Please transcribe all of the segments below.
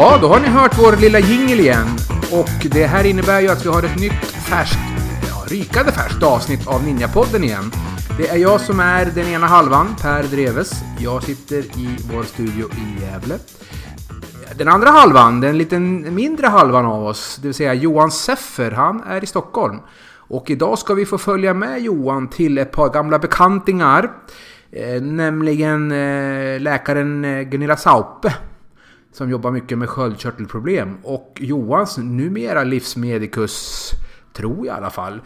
Ja, då har ni hört vår lilla jingel igen. Och det här innebär ju att vi har ett nytt färskt, ja, rykande färskt avsnitt av Ninjapodden igen. Det är jag som är den ena halvan, Per Dreves. Jag sitter i vår studio i Gävle. Den andra halvan, den lite mindre halvan av oss, det vill säga Johan Seffer, han är i Stockholm. Och idag ska vi få följa med Johan till ett par gamla bekantingar. Eh, nämligen eh, läkaren eh, Gunilla Saupe som jobbar mycket med sköldkörtelproblem. Och Johans numera livsmedikus, tror jag i alla fall,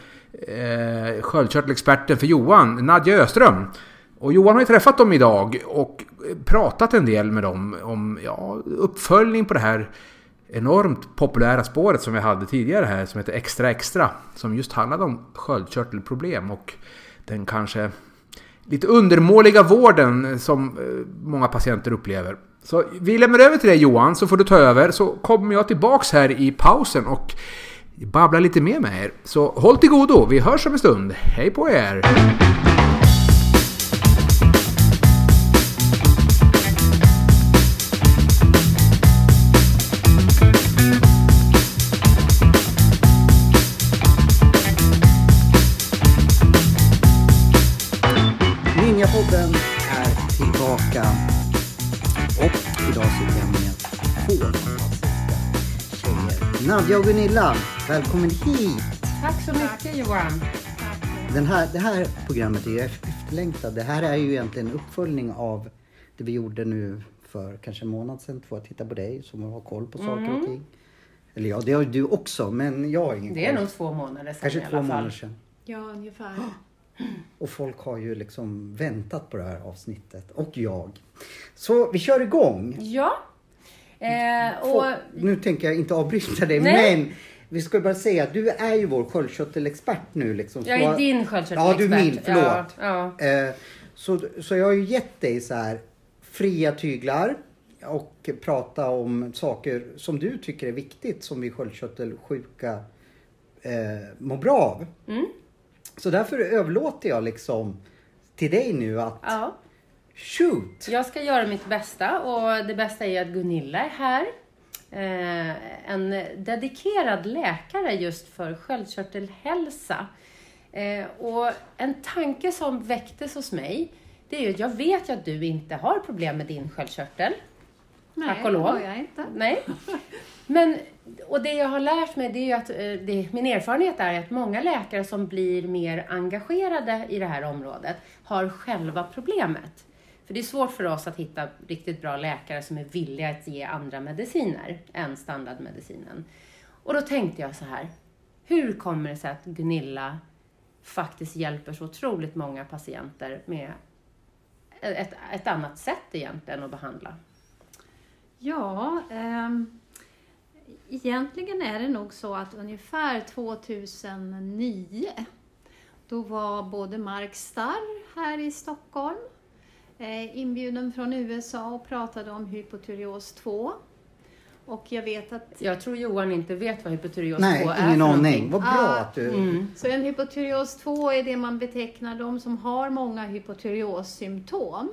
eh, sköldkörtelexperten för Johan, Nadja Öström. Och Johan har ju träffat dem idag och pratat en del med dem om ja, uppföljning på det här enormt populära spåret som vi hade tidigare här som heter Extra Extra. Som just handlade om sköldkörtelproblem och den kanske lite undermåliga vården som eh, många patienter upplever. Så vi lämnar över till dig Johan, så får du ta över. Så kommer jag tillbaks här i pausen och Babbla lite mer med er. Så håll till godo, vi hörs om en stund. Hej på er! Ninjapodden är tillbaka och idag sitter jag med två. Nadja och Gunilla, välkommen hit! Tack så mycket Johan. Den här, det här programmet är ju efterlängtat. Det här är ju egentligen en uppföljning av det vi gjorde nu för kanske en månad sedan. Två, att titta på dig som har koll på saker och ting. Eller ja, det har ju du också, men jag har ingen Mm. Det är koll. nog två månader sedan Kanske i två alla fall. månader sedan. Ja, ungefär. Och folk har ju liksom väntat på det här avsnittet. Och jag. Så vi kör igång. Ja. Eh, och, Få- Nu tänker jag inte avbryta dig, Nej. men vi ska bara säga att du är ju vår sköldkörtelexpert nu. Liksom. jag är din sköldkörtelexpert. Ja, du är min. Förlåt. Ja, ja. Eh, så, så jag har ju gett dig så här fria tyglar och prata om saker som du tycker är viktigt som vi sköldkörtelsjuka eh, mår bra av. Mm. Så därför överlåter jag liksom till dig nu att ja. Shoot! Jag ska göra mitt bästa och det bästa är att Gunilla är här. Eh, en dedikerad läkare just för sköldkörtelhälsa. Eh, och en tanke som väcktes hos mig, det är ju att jag vet ju att du inte har problem med din sköldkörtel. Nej, Tack och lov. det har jag inte. Nej. Men, och det jag har lärt mig, det är ju att, eh, det, min erfarenhet är att många läkare som blir mer engagerade i det här området har själva problemet. För det är svårt för oss att hitta riktigt bra läkare som är villiga att ge andra mediciner än standardmedicinen. Och då tänkte jag så här, hur kommer det sig att Gunilla faktiskt hjälper så otroligt många patienter med ett, ett annat sätt egentligen att behandla? Ja, ehm, egentligen är det nog så att ungefär 2009 då var både Mark Starr här i Stockholm inbjuden från USA och pratade om hypotyreos 2. Och jag vet att Jag tror Johan inte vet vad hypotyreos Nej, 2 är ingen för aning. Vad bra Ah, att du... Mm. Så en hypotyreos 2 är det man betecknar de som har många hypotyreossymptom.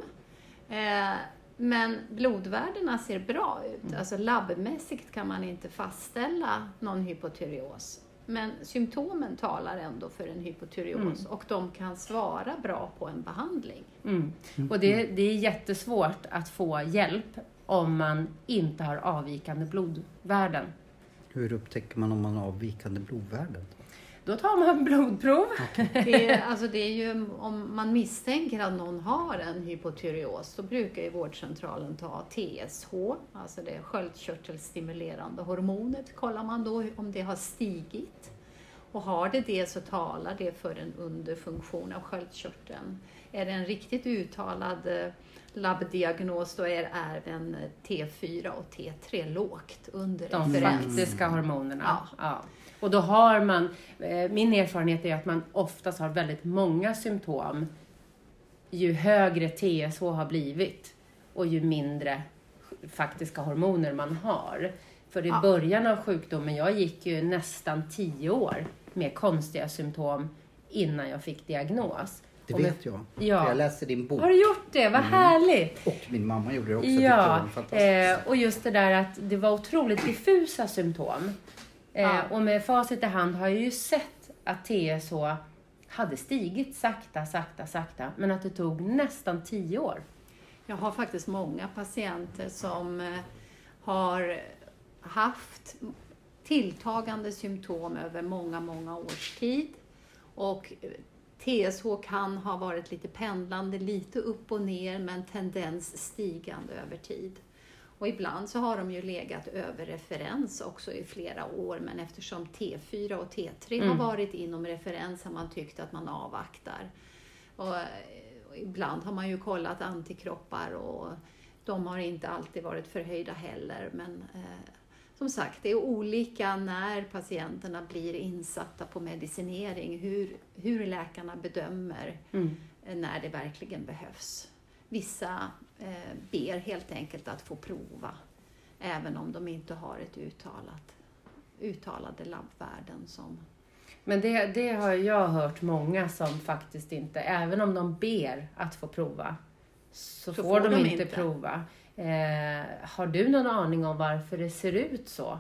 Eh, men blodvärdena ser bra ut. Alltså labbmässigt kan man inte fastställa någon hypotyreos. Men symptomen talar ändå för en hypotyreos och de kan svara bra på en behandling. Mm. Och det, det är jättesvårt att få hjälp om man inte har avvikande blodvärden. Hur upptäcker man om man har avvikande blodvärden? Då tar man blodprov. Det är, alltså det är ju, om man misstänker att någon har en hypotyreos, då brukar ju vårdcentralen ta TSH, alltså det sköldkörtelstimulerande hormonet. Kollar man då om det har stigit. Och har det det så talar det för en underfunktion av sköldkörteln. Är det en riktigt uttalad eh, labbdiagnos då är även T4 och T3 lågt under De referens. faktiska hormonerna. Ja. Ja. Och då har man, eh, min erfarenhet är att man oftast har väldigt många symptom ju högre TSH har blivit och ju mindre faktiska hormoner man har. För i Ja. början av sjukdomen, jag gick ju nästan tio år med konstiga symptom innan jag fick diagnos. Det med- vet jag. Ja. Jag läste din bok. Har du gjort det? Vad härligt! Och min mamma gjorde det också. Ja, det eh, och just det där att det var otroligt diffusa symptom. Eh, Ja. Och med facit i hand har jag ju sett att TSH hade stigit sakta, sakta, sakta, men att det tog nästan tio år. Jag har faktiskt många patienter som eh, har haft tilltagande symptom över många, många års tid. Och eh, TSH kan ha varit lite pendlande, lite upp och ner, men tendens stigande över tid. Och ibland så har de ju legat över referens också i flera år, men eftersom T4 och T3 har varit inom referens har man tyckt att man avvaktar. Och, eh, och ibland har man ju kollat antikroppar och de har inte alltid varit förhöjda heller. Men eh, som sagt, det är olika när patienterna blir insatta på medicinering, hur, hur läkarna bedömer Mm. eh, när det verkligen behövs. Vissa eh, ber helt enkelt att få prova, även om de inte har ett uttalat, uttalade labbvärden som Men det, det har jag hört många som faktiskt inte, även om de ber att få prova, så, Så får, de, de inte inte. prova. Eh, har du någon aning om varför det ser ut så?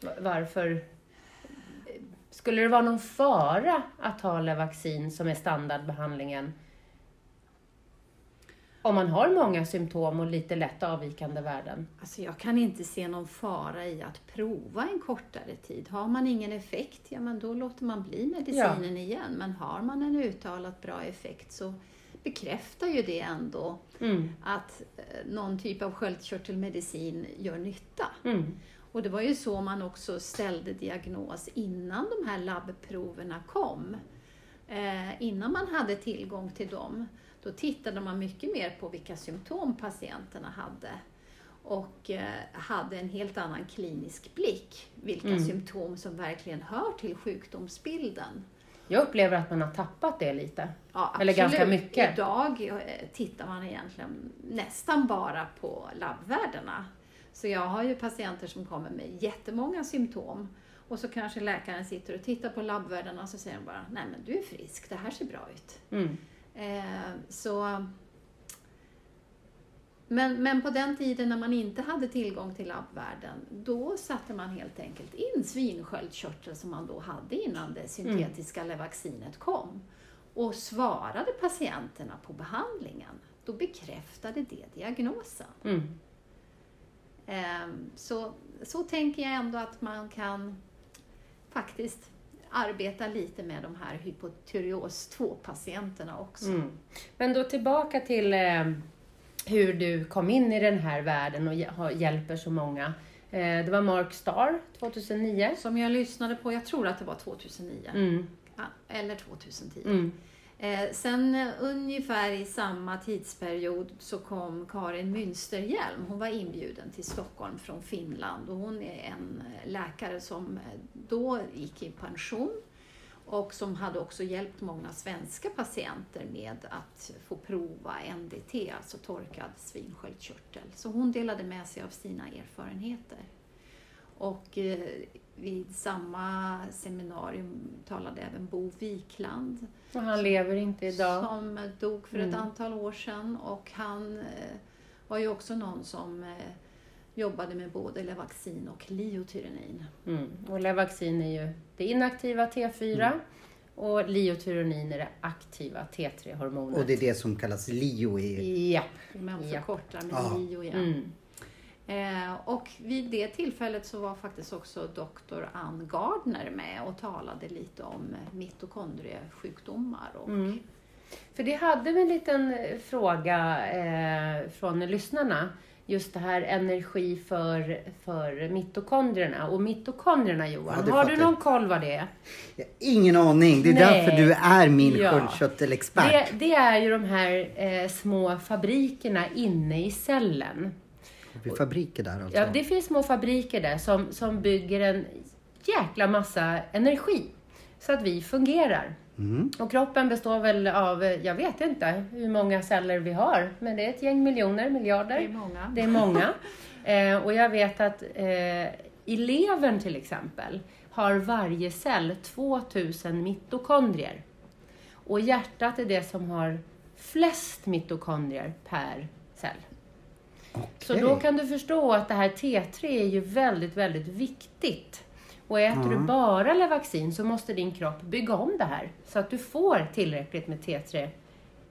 Va- Varför? Skulle det vara någon fara att ta Levaxin som är standardbehandlingen? Om man har många symptom och lite lätt avvikande värden. Alltså jag kan inte se någon fara i att prova en kortare tid. Har man ingen effekt, ja men då låter man bli medicinen igen. Men har man en uttalat bra effekt så bekräftar ju det ändå Mm. att eh, någon typ av sköldkörtelmedicin gör nytta. Mm. Och det var ju så man också ställde diagnos innan de här labbproverna kom. Eh, innan man hade tillgång till dem, då tittade man mycket mer på vilka symptom patienterna hade och eh, hade en helt annan klinisk blick. Vilka Mm. symptom som verkligen hör till sjukdomsbilden. Jag upplever att man har tappat det lite. Ja, Eller ganska mycket. Idag eh, tittar man egentligen nästan bara på labbvärdena. Så jag har ju patienter som kommer med jättemånga symptom och så kanske läkaren sitter och tittar på labbvärdena och så säger de bara, nej men du är frisk, det här ser bra ut. Mm. Eh, så, men, men på den tiden när man inte hade tillgång till labbvärden, då satte man helt enkelt in svinsköldkörtel som man då hade innan det syntetiska Levaxinet kom och svarade patienterna på behandlingen, då bekräftade det diagnosen. Mm. Ehm, Så, så tänker jag ändå att man kan faktiskt arbeta lite med de här hypotyreos 2-patienterna också. Mm. Men då tillbaka till eh, hur du kom in i den här världen och hjälper så många. Eh, det var Mark Starr 2009. Som jag lyssnade på, jag tror att det var 2009 Mm. ja, eller 2010. Mm. Eh, sen eh, ungefär i samma tidsperiod så kom Karin Münsterhjelm. Hon var inbjuden till Stockholm från Finland och hon är en eh, läkare som eh, då gick i pension och som hade också hjälpt många svenska patienter med att få prova NDT, alltså torkad svinsköldkörtel. Så hon delade med sig av sina erfarenheter. Och eh, vid samma seminarium talade även Bo Wikland och han lever inte idag. som dog för ett Mm. antal år sedan och han eh, var ju också någon som eh, jobbade med både Levaxin och Liotyrenin. Mm. Och Levaxin är ju det inaktiva T4 och Liotyronin är det aktiva T3-hormonet. Och det är det som kallas LIO i... Ja. Man Ja. förkortar med Ja. Lio igen. Eh, och vid det tillfället så var faktiskt också doktor Ann Gardner med och talade lite om mitokondriesjukdomar. Och, Mm. För det hade vi en liten eh, fråga eh, från lyssnarna. Just det här energi för, för mitokondrierna. Och mitokondrierna Johan, Ja, har du någon koll vad det är? Ingen aning. Det är Nej. därför du är min Ja. sköldkörtelexpert. Det, det är ju de här eh, små fabrikerna inne i cellen. Har vi fabriker där alltså? Ja, det finns små fabriker där som, som bygger en jäkla massa energi så att vi fungerar. Mm. Och kroppen består väl av, jag vet inte hur många celler vi har, men det är ett gäng miljoner, det är miljarder. många. Det är många. Eh, och jag vet att eh, i levern till exempel har varje cell 2000 mitokondrier. Och hjärtat är det som har flest mitokondrier per cell. Så Okej. då kan du förstå att det här T3 är ju väldigt, väldigt viktigt. Och äter du bara Levaxin så måste din kropp bygga om det här så att du får tillräckligt med T3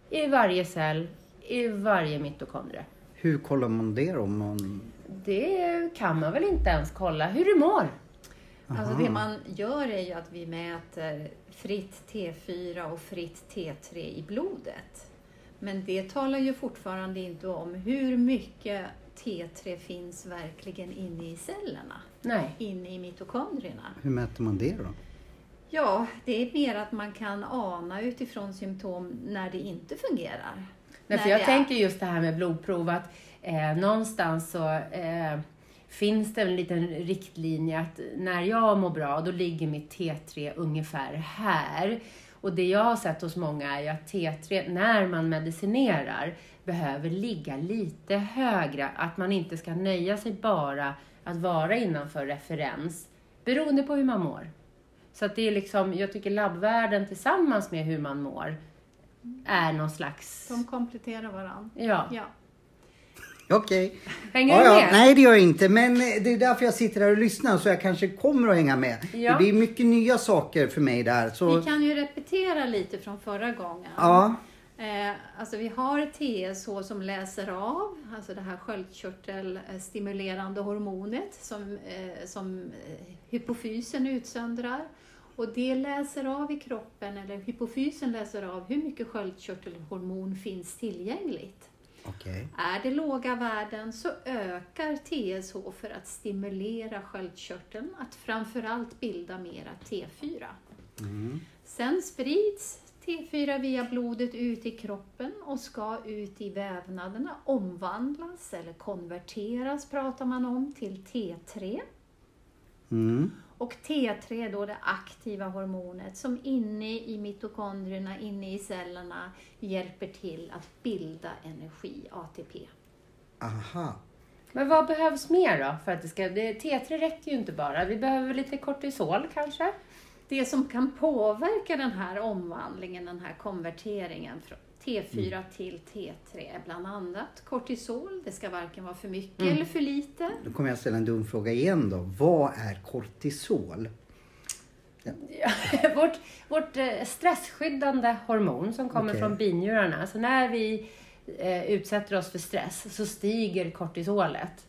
i varje cell, i varje mitokondrie. Hur kollar man det då? Om man... Det kan man väl inte ens kolla hur du mår. Alltså det man gör är ju att vi mäter fritt T4 och fritt T3 i blodet. Men det talar ju fortfarande inte om hur mycket T3 finns verkligen inne i cellerna, Nej. inne i mitokondrierna. Hur mäter man det då? Ja, det är mer att man kan ana utifrån symptom när det inte fungerar. Nej, När för jag tänker just det här med blodprov att eh, någonstans så eh, finns det en liten riktlinje att när jag mår bra då ligger mitt T3 ungefär här. Och det jag har sett hos många är ju att T3 när man medicinerar behöver ligga lite högre. Att man inte ska nöja sig bara att vara innanför referens beroende på hur man mår. Så att det är liksom, jag tycker labbvärden tillsammans med hur man mår är någon slags... De kompletterar varandra. Ja. Ja. Okej. Hänger Ja, du ja. med? Nej, det gör jag inte. Men eh, det är därför jag sitter här och lyssnar så jag kanske kommer att hänga med. Ja. Det blir mycket nya saker för mig där. Så... Vi kan ju repetera lite från förra gången. Ja. Eh, alltså vi har TSH som läser av, alltså det här sköldkörtelstimulerande hormonet som, eh, som eh, hypofysen utsöndrar. Och det läser av i kroppen, eller hypofysen läser av hur mycket sköldkörtelhormon finns tillgängligt. Okej. Är det låga värden så ökar TSH för att stimulera sköldkörteln att framförallt bilda mera T4. Sen sprids T4 via blodet ut i kroppen och ska ut i vävnaderna, omvandlas eller konverteras pratar man om till T3. Mm. Och T3 är då det aktiva hormonet som inne i mitokondrierna, inne i cellerna hjälper till att bilda energi, ATP. Aha. Men vad behövs mer då? För att det ska, det, T3 räcker ju inte bara. Vi behöver lite kortisol kanske? Det som kan påverka den här omvandlingen, den här konverteringen från T4 till T3 är bland annat kortisol. Det ska varken vara för mycket eller för lite. Då kommer jag ställa en dum fråga igen då. Vad är kortisol? vårt vårt eh, stressskyddande hormon som kommer Okej. från binjurarna. Så när vi eh, utsätter oss för stress så stiger kortisolet.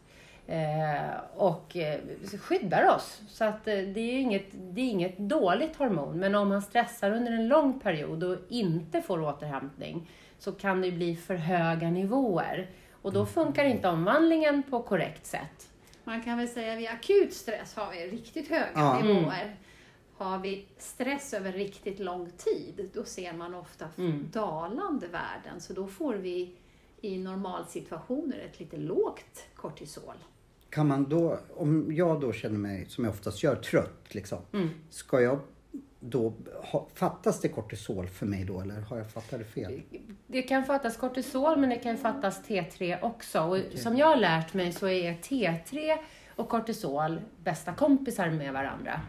Eh, och eh, skyddar oss. Så att eh, det är inget, det är inget dåligt hormon. Men om man stressar under en lång period och inte får återhämtning så kan det bli för höga nivåer. Och då funkar inte omvandlingen på korrekt sätt. Man kan väl säga vid akut stress har vi riktigt höga Ja. nivåer. Har vi stress över riktigt lång tid, då ser man ofta Mm. dalande värden. Så då får vi i normalsituationer ett lite lågt kortisol. Kan man då, om jag då känner mig, som jag oftast gör, trött liksom. Ska jag då, ha, fattas det kortisol för mig då eller har jag fattat det fel? Det kan fattas kortisol men det kan fattas T3 också. Och Som jag har lärt mig så är T3 och kortisol bästa kompisar med varandra.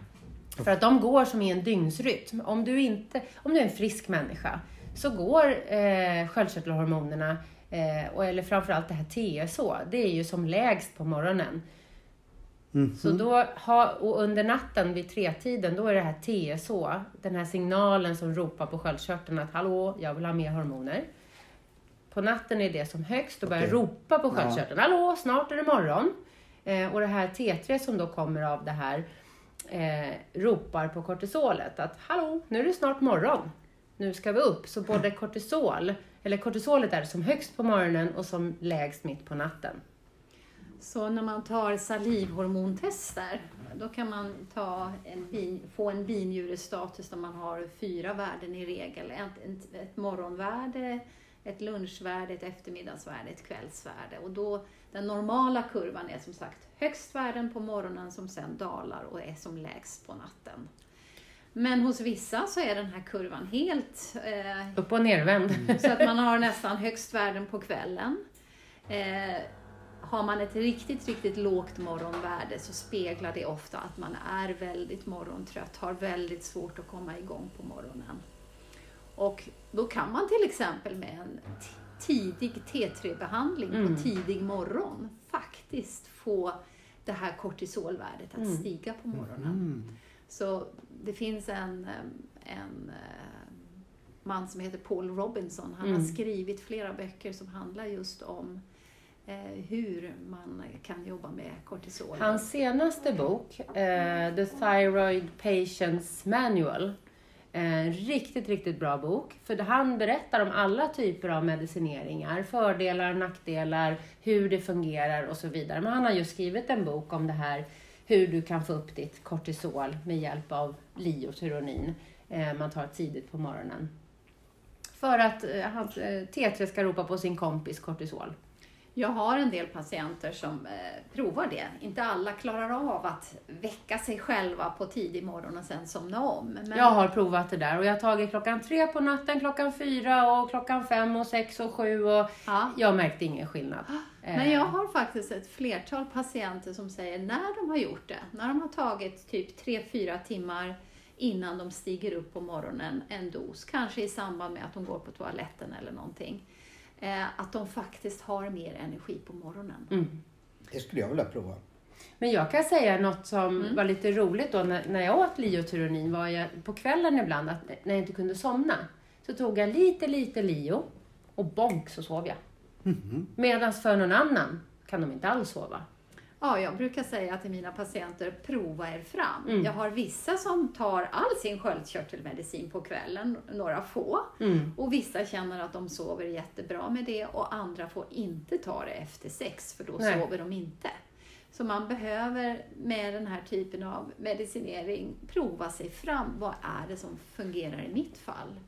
För att de går som i en dygnsrytm. Om du, inte, om du är en frisk människa så går eh, sköldkörtelhormonerna, eh, och, eller framförallt det här TSH, det är ju som lägst på morgonen. Så då ha, och under natten vid tretiden, då är det här TSH, den här signalen som ropar på sköldkörteln att hallå, jag vill ha mer hormoner. På natten är det som högst och börjar Okej. ropa på Ja. sköldkörteln. Hallå, snart är det morgon. Eh, och det här T3 som då kommer av det här eh, ropar på kortisolet att hallå, nu är det snart morgon. Nu ska vi upp. Så både kortisol, eller kortisolet är som högst på morgonen och som lägst mitt på natten. Så när man tar salivhormontester, då kan man ta en bin, få en binjurestatus där man har fyra värden i regel. Ett, ett, ett morgonvärde, ett lunchvärde, ett eftermiddagsvärde, ett kvällsvärde. Och då, den normala kurvan är som sagt högst värden på morgonen som sen dalar och är som lägst på natten. Men hos vissa så är den här kurvan helt eh, Upp och nervänd. så att man har nästan högst värden på kvällen. Eh, har man ett riktigt, riktigt lågt morgonvärde så speglar det ofta att man är väldigt morgontrött, har väldigt svårt att komma igång på morgonen. Och då kan man till exempel med en tidig T3-behandling Mm. på tidig morgon faktiskt få det här kortisolvärdet att Mm. stiga på morgonen. Mm. Så det finns en, en eh, man som heter Paul Robinson. Han har Mm. skrivit flera böcker som handlar just om eh, hur man kan jobba med kortisol. Hans senaste bok, eh, The Thyroid Patient's Manual, en riktigt, riktigt bra bok. För han berättar om alla typer av medicineringar, fördelar, nackdelar, hur det fungerar och så vidare. Men han har just skrivit en bok om det här, hur du kan få upp ditt kortisol med hjälp av liotyronin eh, man tar tidigt på morgonen. För att eh, eh, T3 ska ropa på sin kompis kortisol. Jag har en del patienter som provar det. Inte alla klarar av att väcka sig själva på tidig morgon och sen somna om. Men, Jag har provat det där och jag har tagit klockan tre på natten, klockan fyra och klockan fem och sex och sju och ja. jag märkte ingen skillnad. Men Eh, jag har faktiskt ett flertal patienter som säger när de har gjort det, när de har tagit typ 3-4 timmar innan de stiger upp på morgonen en dos, kanske i samband med att de går på toaletten eller någonting, eh, att de faktiskt har mer energi på morgonen. Mm. Det skulle jag vilja prova. Men jag kan säga något som Mm. var lite roligt då när, när jag åt liotyronin var jag på kvällen ibland, att när jag inte kunde somna, så tog jag lite, lite lio och bonk så sov jag. Mhm. Medan för någon annan kan de inte alls sova. Ja, jag brukar säga till mina patienter, prova er fram. Mm. Jag har vissa som tar all sin sköldkörtelmedicin på kvällen, några få. Mm. Och vissa känner att de sover jättebra med det och andra får inte ta det efter sex för då Nej. sover de inte. Så man behöver med den här typen av medicinering prova sig fram. Vad är det som fungerar i mitt fall?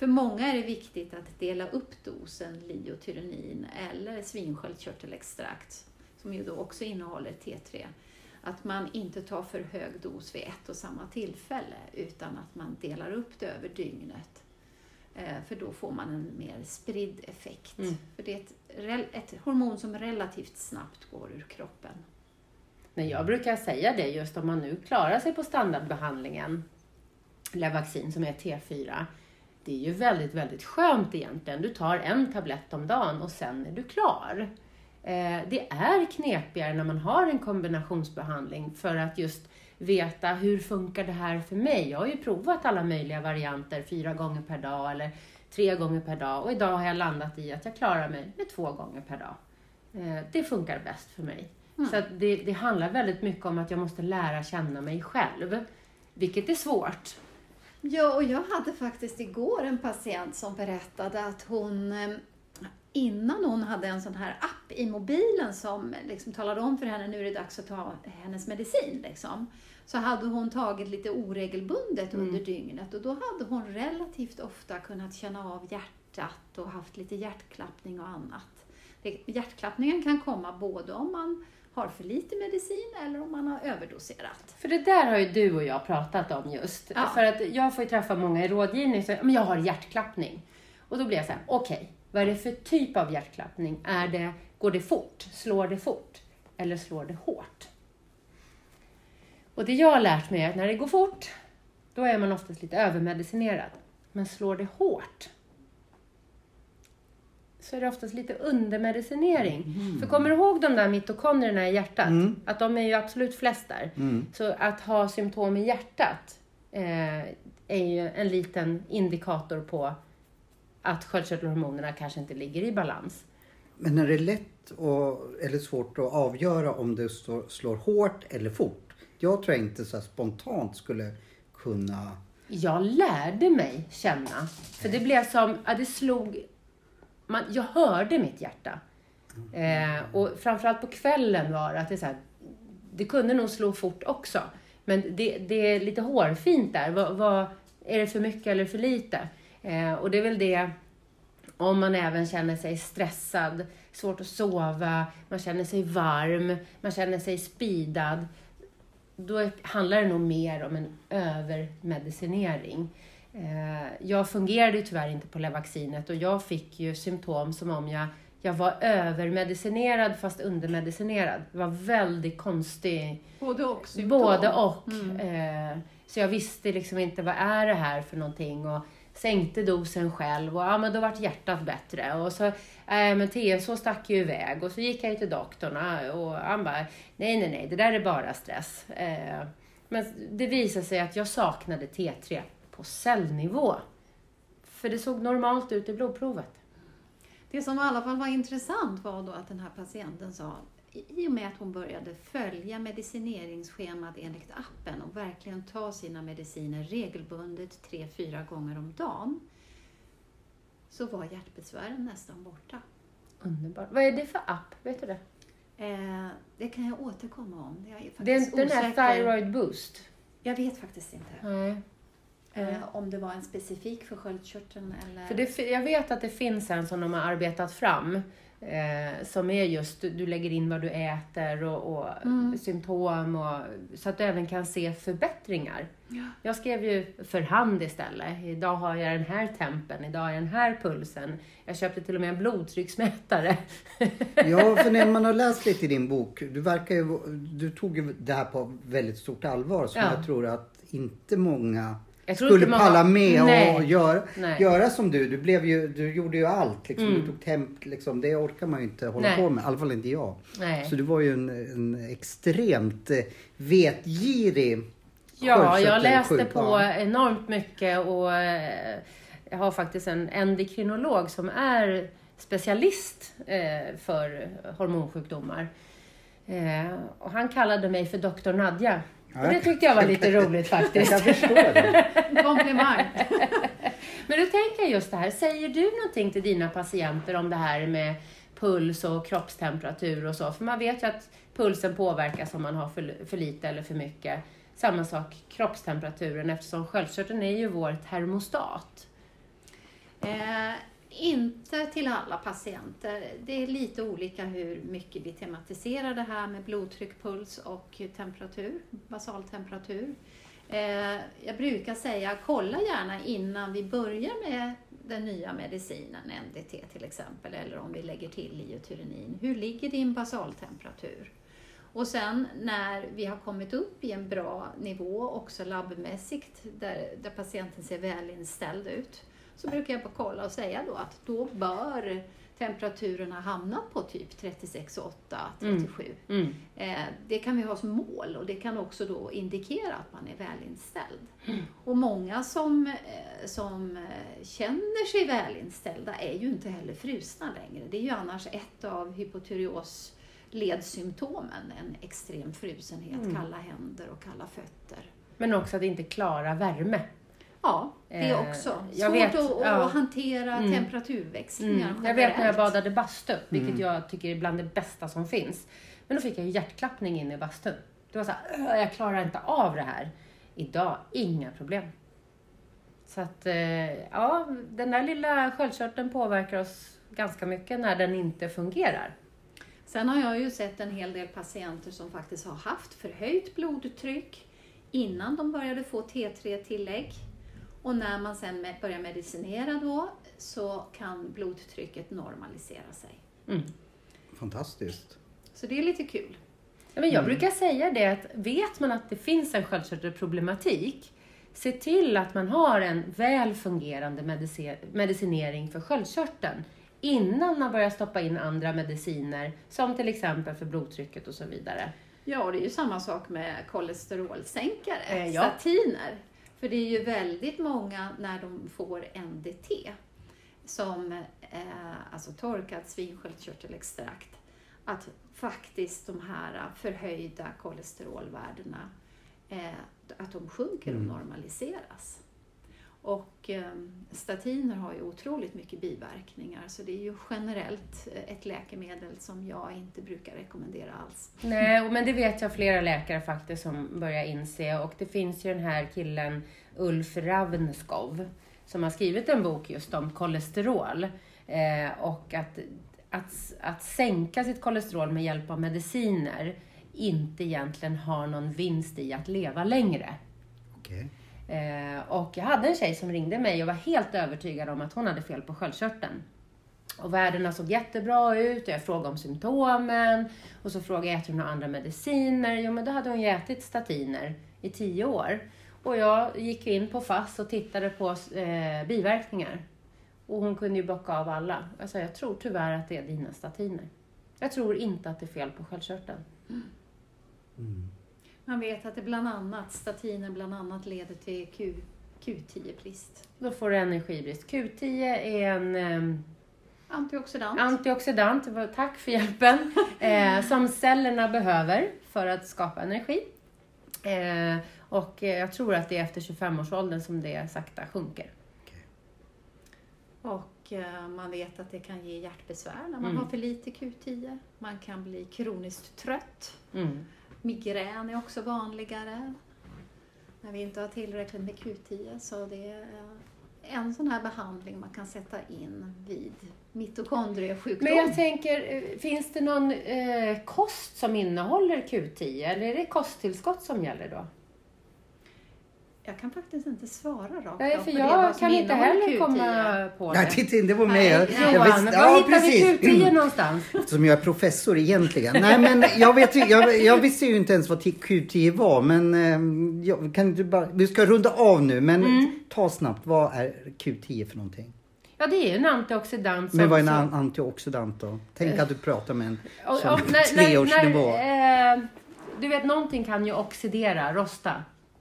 För många är det viktigt att dela upp dosen liotyronin eller svinsköldkörtelextrakt som ju då också innehåller T3. Att man inte tar för hög dos vid ett och samma tillfälle utan att man delar upp det över dygnet. Eh, För då får man en mer spridd effekt. Mm. För det är ett, ett hormon som relativt snabbt går ur kroppen. Men jag brukar säga det just om man nu klarar sig på standardbehandlingen, Levaxin som är T4. Det är ju väldigt, väldigt skönt egentligen. Du tar en tablett om dagen och sen är du klar. Eh, det är knepigare när man har en kombinationsbehandling för att just veta hur funkar det här för mig. Jag har ju provat alla möjliga varianter fyra gånger per dag eller tre gånger per dag och idag har jag landat i att jag klarar mig med två gånger per dag. Eh, det funkar bäst för mig. Mm. Så det, det handlar väldigt mycket om att jag måste lära känna mig själv, vilket är svårt. Ja, och jag hade faktiskt igår en patient som berättade att hon eh, innan hon hade en sån här app i mobilen som liksom talade om för henne nu är det dags att ta hennes medicin. Liksom, så hade hon tagit lite oregelbundet Mm. under dygnet och då hade hon relativt ofta kunnat känna av hjärtat och haft lite hjärtklappning och annat. Det, hjärtklappningen kan komma både om man har för lite medicin eller om man har överdoserat. För det där har ju du och jag pratat om just. Ja. För att jag får ju träffa många i rådgivning som men jag har hjärtklappning. Och då blir jag så här, okej, vad är det för typ av hjärtklappning? Är det, går det fort? Slår det fort? Eller slår det hårt? Och det jag har lärt mig är att när det går fort, då är man oftast lite övermedicinerad. Men slår det hårt, så är det oftast lite undermedicinering. För kommer du ihåg de där mitokondrierna i hjärtat? Mm. Att de är ju absolut flest där. Mm. Så att ha symptom i hjärtat eh, är ju en liten indikator på att sköldkörtelhormonerna kanske inte ligger i balans. Men är det lätt och, eller svårt att avgöra om det slår, hårt eller fort? Jag tror jag inte så spontant skulle kunna... Jag lärde mig känna, för det blev som, ja, det slog, man, jag hörde mitt hjärta. Eh, och framförallt på kvällen var det att det så här, det kunde nog slå fort också. Men det, det är lite hårfint där. Vad, vad, är det för mycket eller för lite? Eh, och det är väl det, om man även känner sig stressad, svårt att sova, man känner sig varm, man känner sig speedad. Då handlar det nog mer om en övermedicinering. Eh, jag fungerade ju tyvärr inte på Levaxinet och jag fick ju symptom som om jag jag var övermedicinerad fast undermedicinerad. Det var väldigt konstig Både och symptom. Både och. Eh, så jag visste liksom inte vad är det här för någonting och sänkte dosen själv och ja men då vart hjärtat bättre och så, äh, men TSH stack ju iväg och så gick jag ju till doktorn och han bara, nej nej nej, det där är bara stress. Men det visade sig att jag saknade T3 på cellnivå. För det såg normalt ut i blodprovet. Det som i alla fall var intressant var då att den här patienten sa, i och med att hon började följa medicineringsschemat enligt appen och verkligen ta sina mediciner regelbundet tre, fyra gånger om dagen, så var hjärtbesvären nästan borta. Underbart. Vad är det för app? Vet du det? Eh, det kan jag återkomma om. Jag är Det är faktiskt inte den här. Thyroid Boost? Jag vet faktiskt inte Nej. Eh, om det var en specifik för sköldkörteln eller... För det, jag vet att det finns en som de har arbetat fram. Eh, som är just, du lägger in vad du äter och, och symptom och, så att du även kan se förbättringar. Ja. Jag skrev ju för hand istället. Idag har jag den här tempen, idag har jag den här pulsen. Jag köpte till och med en blodtrycksmätare. Ja, för när man har läst lite i din bok, du verkar ju, du tog ju det här på väldigt stort allvar som Ja. jag tror att inte många Jag skulle många- palla med Nej. och göra, Nej. göra som du. Du, blev ju, du gjorde ju allt. Liksom. Mm. Du tog temp, liksom. det orkar man ju inte hålla Nej. på med. I alla fall inte jag. Så du var ju en, en extremt eh, vetgirig Ja, jag läste på enormt mycket och eh, jag har faktiskt en endokrinolog som är specialist eh, för hormonsjukdomar. Och han kallade mig för doktor Nadja. Och det tyckte jag var lite roligt Jag faktiskt. kan förstå det. Komplimang! Men då tänker jag just det här, säger du någonting till dina patienter om det här med puls och kroppstemperatur och så? För man vet ju att pulsen påverkas om man har för, för lite eller för mycket. Samma sak kroppstemperaturen eftersom sköldkörteln är ju vår termostat. Eh, inte till alla patienter. Det är lite olika hur mycket vi tematiserar det här med blodtryck, puls och temperatur, basaltemperatur. Eh, jag brukar säga, kolla gärna innan vi börjar med den nya medicinen, NDT till exempel, eller om vi lägger till liotyrinin. Hur ligger din basaltemperatur? Och sen när vi har kommit upp i en bra nivå, också labbmässigt, där, där patienten ser välinställd ut, så brukar jag bara kolla och säga då att då bör temperaturen ha hamnat på typ 36,8, 37. Mm. Eh, det kan vi ha som mål och det kan också då indikera att man är välinställd. Och många som, eh, som eh, känner sig välinställda är ju inte heller frusna längre. Det är ju annars ett av hypotyreos ledsymptomen, en extrem frusenhet, Mm. kalla händer och kalla fötter. Men också att inte klara värme. Ja, det Eh, också. jag Svårt vet, att, att ja. hantera Mm. temperaturväxlingar Mm. Jag vet när jag badade bastu, vilket jag tycker är bland det bästa som finns. Men då fick jag hjärtklappning inne i bastun. Det var så här, "Åh, jag klarar inte av det här. Idag, inga problem. Så att, eh, ja, den där lilla sköldkörteln påverkar oss ganska mycket när den inte fungerar. Sen har jag ju sett en hel del patienter som faktiskt har haft förhöjt blodtryck innan de började få T3-tillägg. Och när man sen med- börjar medicinera då så kan blodtrycket normalisera sig. Mm. Fantastiskt. Så det är lite kul. Ja, men jag brukar säga det att vet man att det finns en sköldkörtelproblematik, se till att man har en väl fungerande medici- medicinering för sköldkörteln innan man börjar stoppa in andra mediciner, som till exempel för blodtrycket och så vidare. Ja, och det är ju samma sak med kolesterolsänkare, Eh, ja. statiner. För det är ju väldigt många när de får NDT, som eh, alltså torkat svinsköldkörtelextrakt, att faktiskt de här förhöjda kolesterolvärdena, eh, att de sjunker och normaliseras. Och eh, statiner har ju otroligt mycket biverkningar så det är ju generellt ett läkemedel som jag inte brukar rekommendera alls. Nej, men det vet jag flera läkare faktiskt som börjar inse. Och det finns ju den här killen Ulf Ravnskov som har skrivit en bok just om kolesterol. Eh, och att, att, att sänka sitt kolesterol med hjälp av mediciner inte egentligen har någon vinst i att leva längre. Okej. Eh, och jag hade en tjej som ringde mig och var helt övertygad om att hon hade fel på sköldkörteln. Och värdena såg jättebra ut och jag frågade om symptomen. Och så frågade jag, äter hon några andra mediciner? Jo, men då hade hon ju ätit statiner i tio år. Och jag gick in på FASS och tittade på eh, biverkningar. Och hon kunde ju bocka av alla. Jag sa, jag tror tyvärr att det är dina statiner. Jag tror inte att det är fel på sköldkörteln. Mm. Man vet att det bland annat, statiner bland annat leder till Q, Q10-brist. Då får du energibrist. Q10 är en eh, Antioxidant. antioxidant, tack för hjälpen, eh, som cellerna behöver för att skapa energi. Eh, och eh, jag tror att det är efter 25-årsåldern som det sakta sjunker. Och eh, man vet att det kan ge hjärtbesvär när man Mm. har för lite Q10. Man kan bli kroniskt trött. Mm. Migrän är också vanligare när vi inte har tillräckligt med Q10. Så det är eh, en sån här behandling man kan sätta in vid mitokondriesjukdom. Men jag tänker, eh, finns det någon eh, kost som innehåller Q10 eller är det kosttillskott som gäller då? Jag kan faktiskt inte svara rakt Nej, för på det, jag som kan inte heller Q10. komma på Nej, det. titta, det var med. Nej, Jag, Johan, jag Johan, visste- var ja, hittar vi precis. Q10 någonstans? Eftersom jag är professor egentligen. Nej men jag, vet, jag, jag visste ju inte ens vad Q10 var men eh, jag, kan du bara, vi ska runda av nu men Mm. ta snabbt, vad är Q10 för någonting? Ja, det är ju en antioxidant. Men vad är en som- an- antioxidant då? Tänk att du pratar med en som och när- när- treårsnivå. när, eh, Du vet, någonting kan ju oxidera, rosta.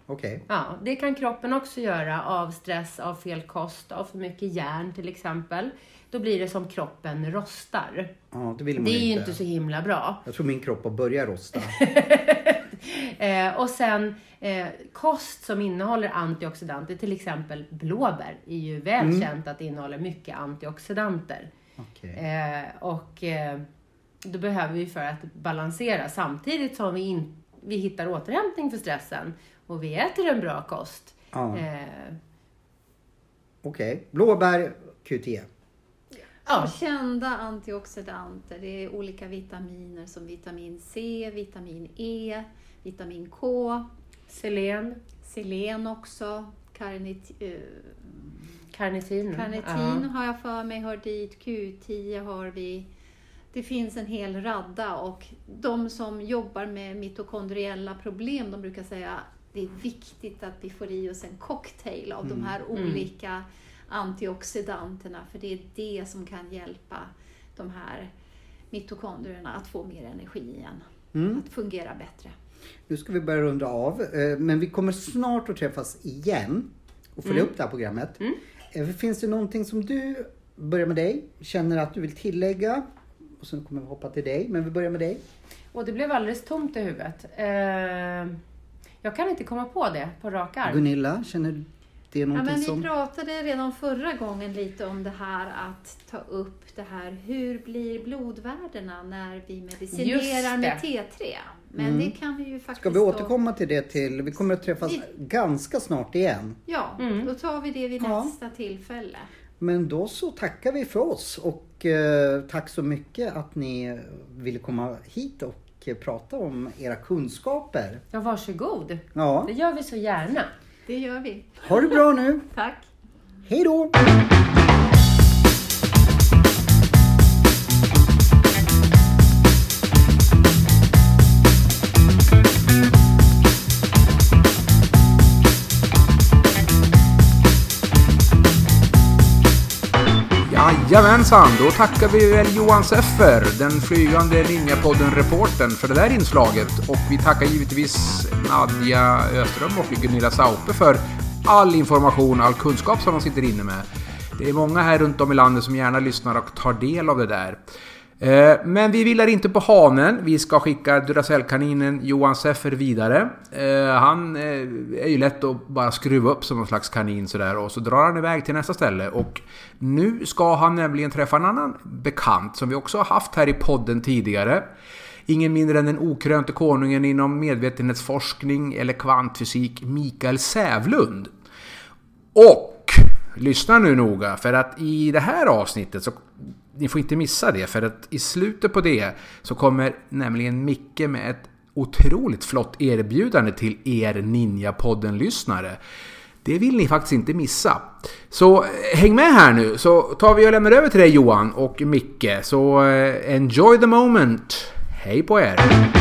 Okej. Ja, det kan kroppen också göra av stress, av fel kost, av för mycket järn till exempel. Då blir det som kroppen rostar. Ja, det vill man Det är ju inte. inte så himla bra. Jag tror min kropp har börjat rosta. Eh, och sen eh, kost som innehåller antioxidanter, till exempel blåbär, är ju väl Mm. att det innehåller mycket antioxidanter. Okej. Eh, och eh, då behöver vi för att balansera samtidigt som vi, in, vi hittar återhämtning för stressen och vi äter en bra kost. Ja. Eh, Okej. Blåbär, Q10. ja. Kända antioxidanter, det är olika vitaminer som vitamin C, vitamin E, vitamin K, Selen, selen också, karnit, eh, karnitin. karnitin har jag för mig hör dit, Q10 har vi. Det finns en hel radda och de som jobbar med mitokondriella problem, de brukar säga det är viktigt att vi får i oss en cocktail av de här olika antioxidanterna, för det är det som kan hjälpa de här mitokondrierna att få mer energi igen, Mm. att fungera bättre. Nu ska vi börja runda av. eh, Men vi kommer snart att träffas igen och följa upp det här programmet. Eh, Finns det någonting som du, börjar med dig, känner att du vill tillägga? Och sen kommer vi hoppa till dig, men vi börjar med dig. Och det blev alldeles tomt i huvudet. Eh, jag kan inte komma på det på rak arm. Gunilla, känner det Ja, någonting men vi pratade redan förra gången lite om det här att ta upp det här, hur blir blodvärdena när vi medicinerar med T3? Men det kan vi ju faktiskt... Ska vi då- återkomma till det till... Vi kommer att träffas Vi- ganska snart igen. Ja, Mm. då tar vi det vid Ja. nästa tillfälle. Men då så tackar vi för oss och eh, tack så mycket att ni ville komma hit och prata om era kunskaper. Ja, varsågod. Ja, Det gör vi så gärna. Det gör vi. ha det bra nu. Tack! Hej då! Jajamensan, då tackar vi väl Johan Seffer, den flygande Ninjapodden-reporten för det där inslaget. Och vi tackar givetvis Nadja Öström och Gunilla Saupe för all information, all kunskap som de sitter inne med. Det är många här runt om i landet som gärna lyssnar och tar del av det där. Eh, men vi vilar inte på hanen. Vi ska skicka Duracell-kaninen Johan Seffer vidare. Eh, han eh, är ju lätt att bara skruva upp som någon slags kanin sådär och så drar han iväg till nästa ställe. Och nu ska han nämligen träffa en annan bekant som vi också har haft här i podden tidigare. Ingen mindre än den okrönte konungen inom medvetenhetsforskning eller kvantfysik, Mikael Sävlund. Och lyssna nu noga för att i det här avsnittet så ni får inte missa det för att i slutet på det så kommer nämligen Micke med ett otroligt flott erbjudande till er Ninja-podden-lyssnare. Det vill ni faktiskt inte missa. Så eh, häng med här nu så tar vi och lämnar över till dig Johan och Micke. Så eh, enjoy the moment. Hej på er!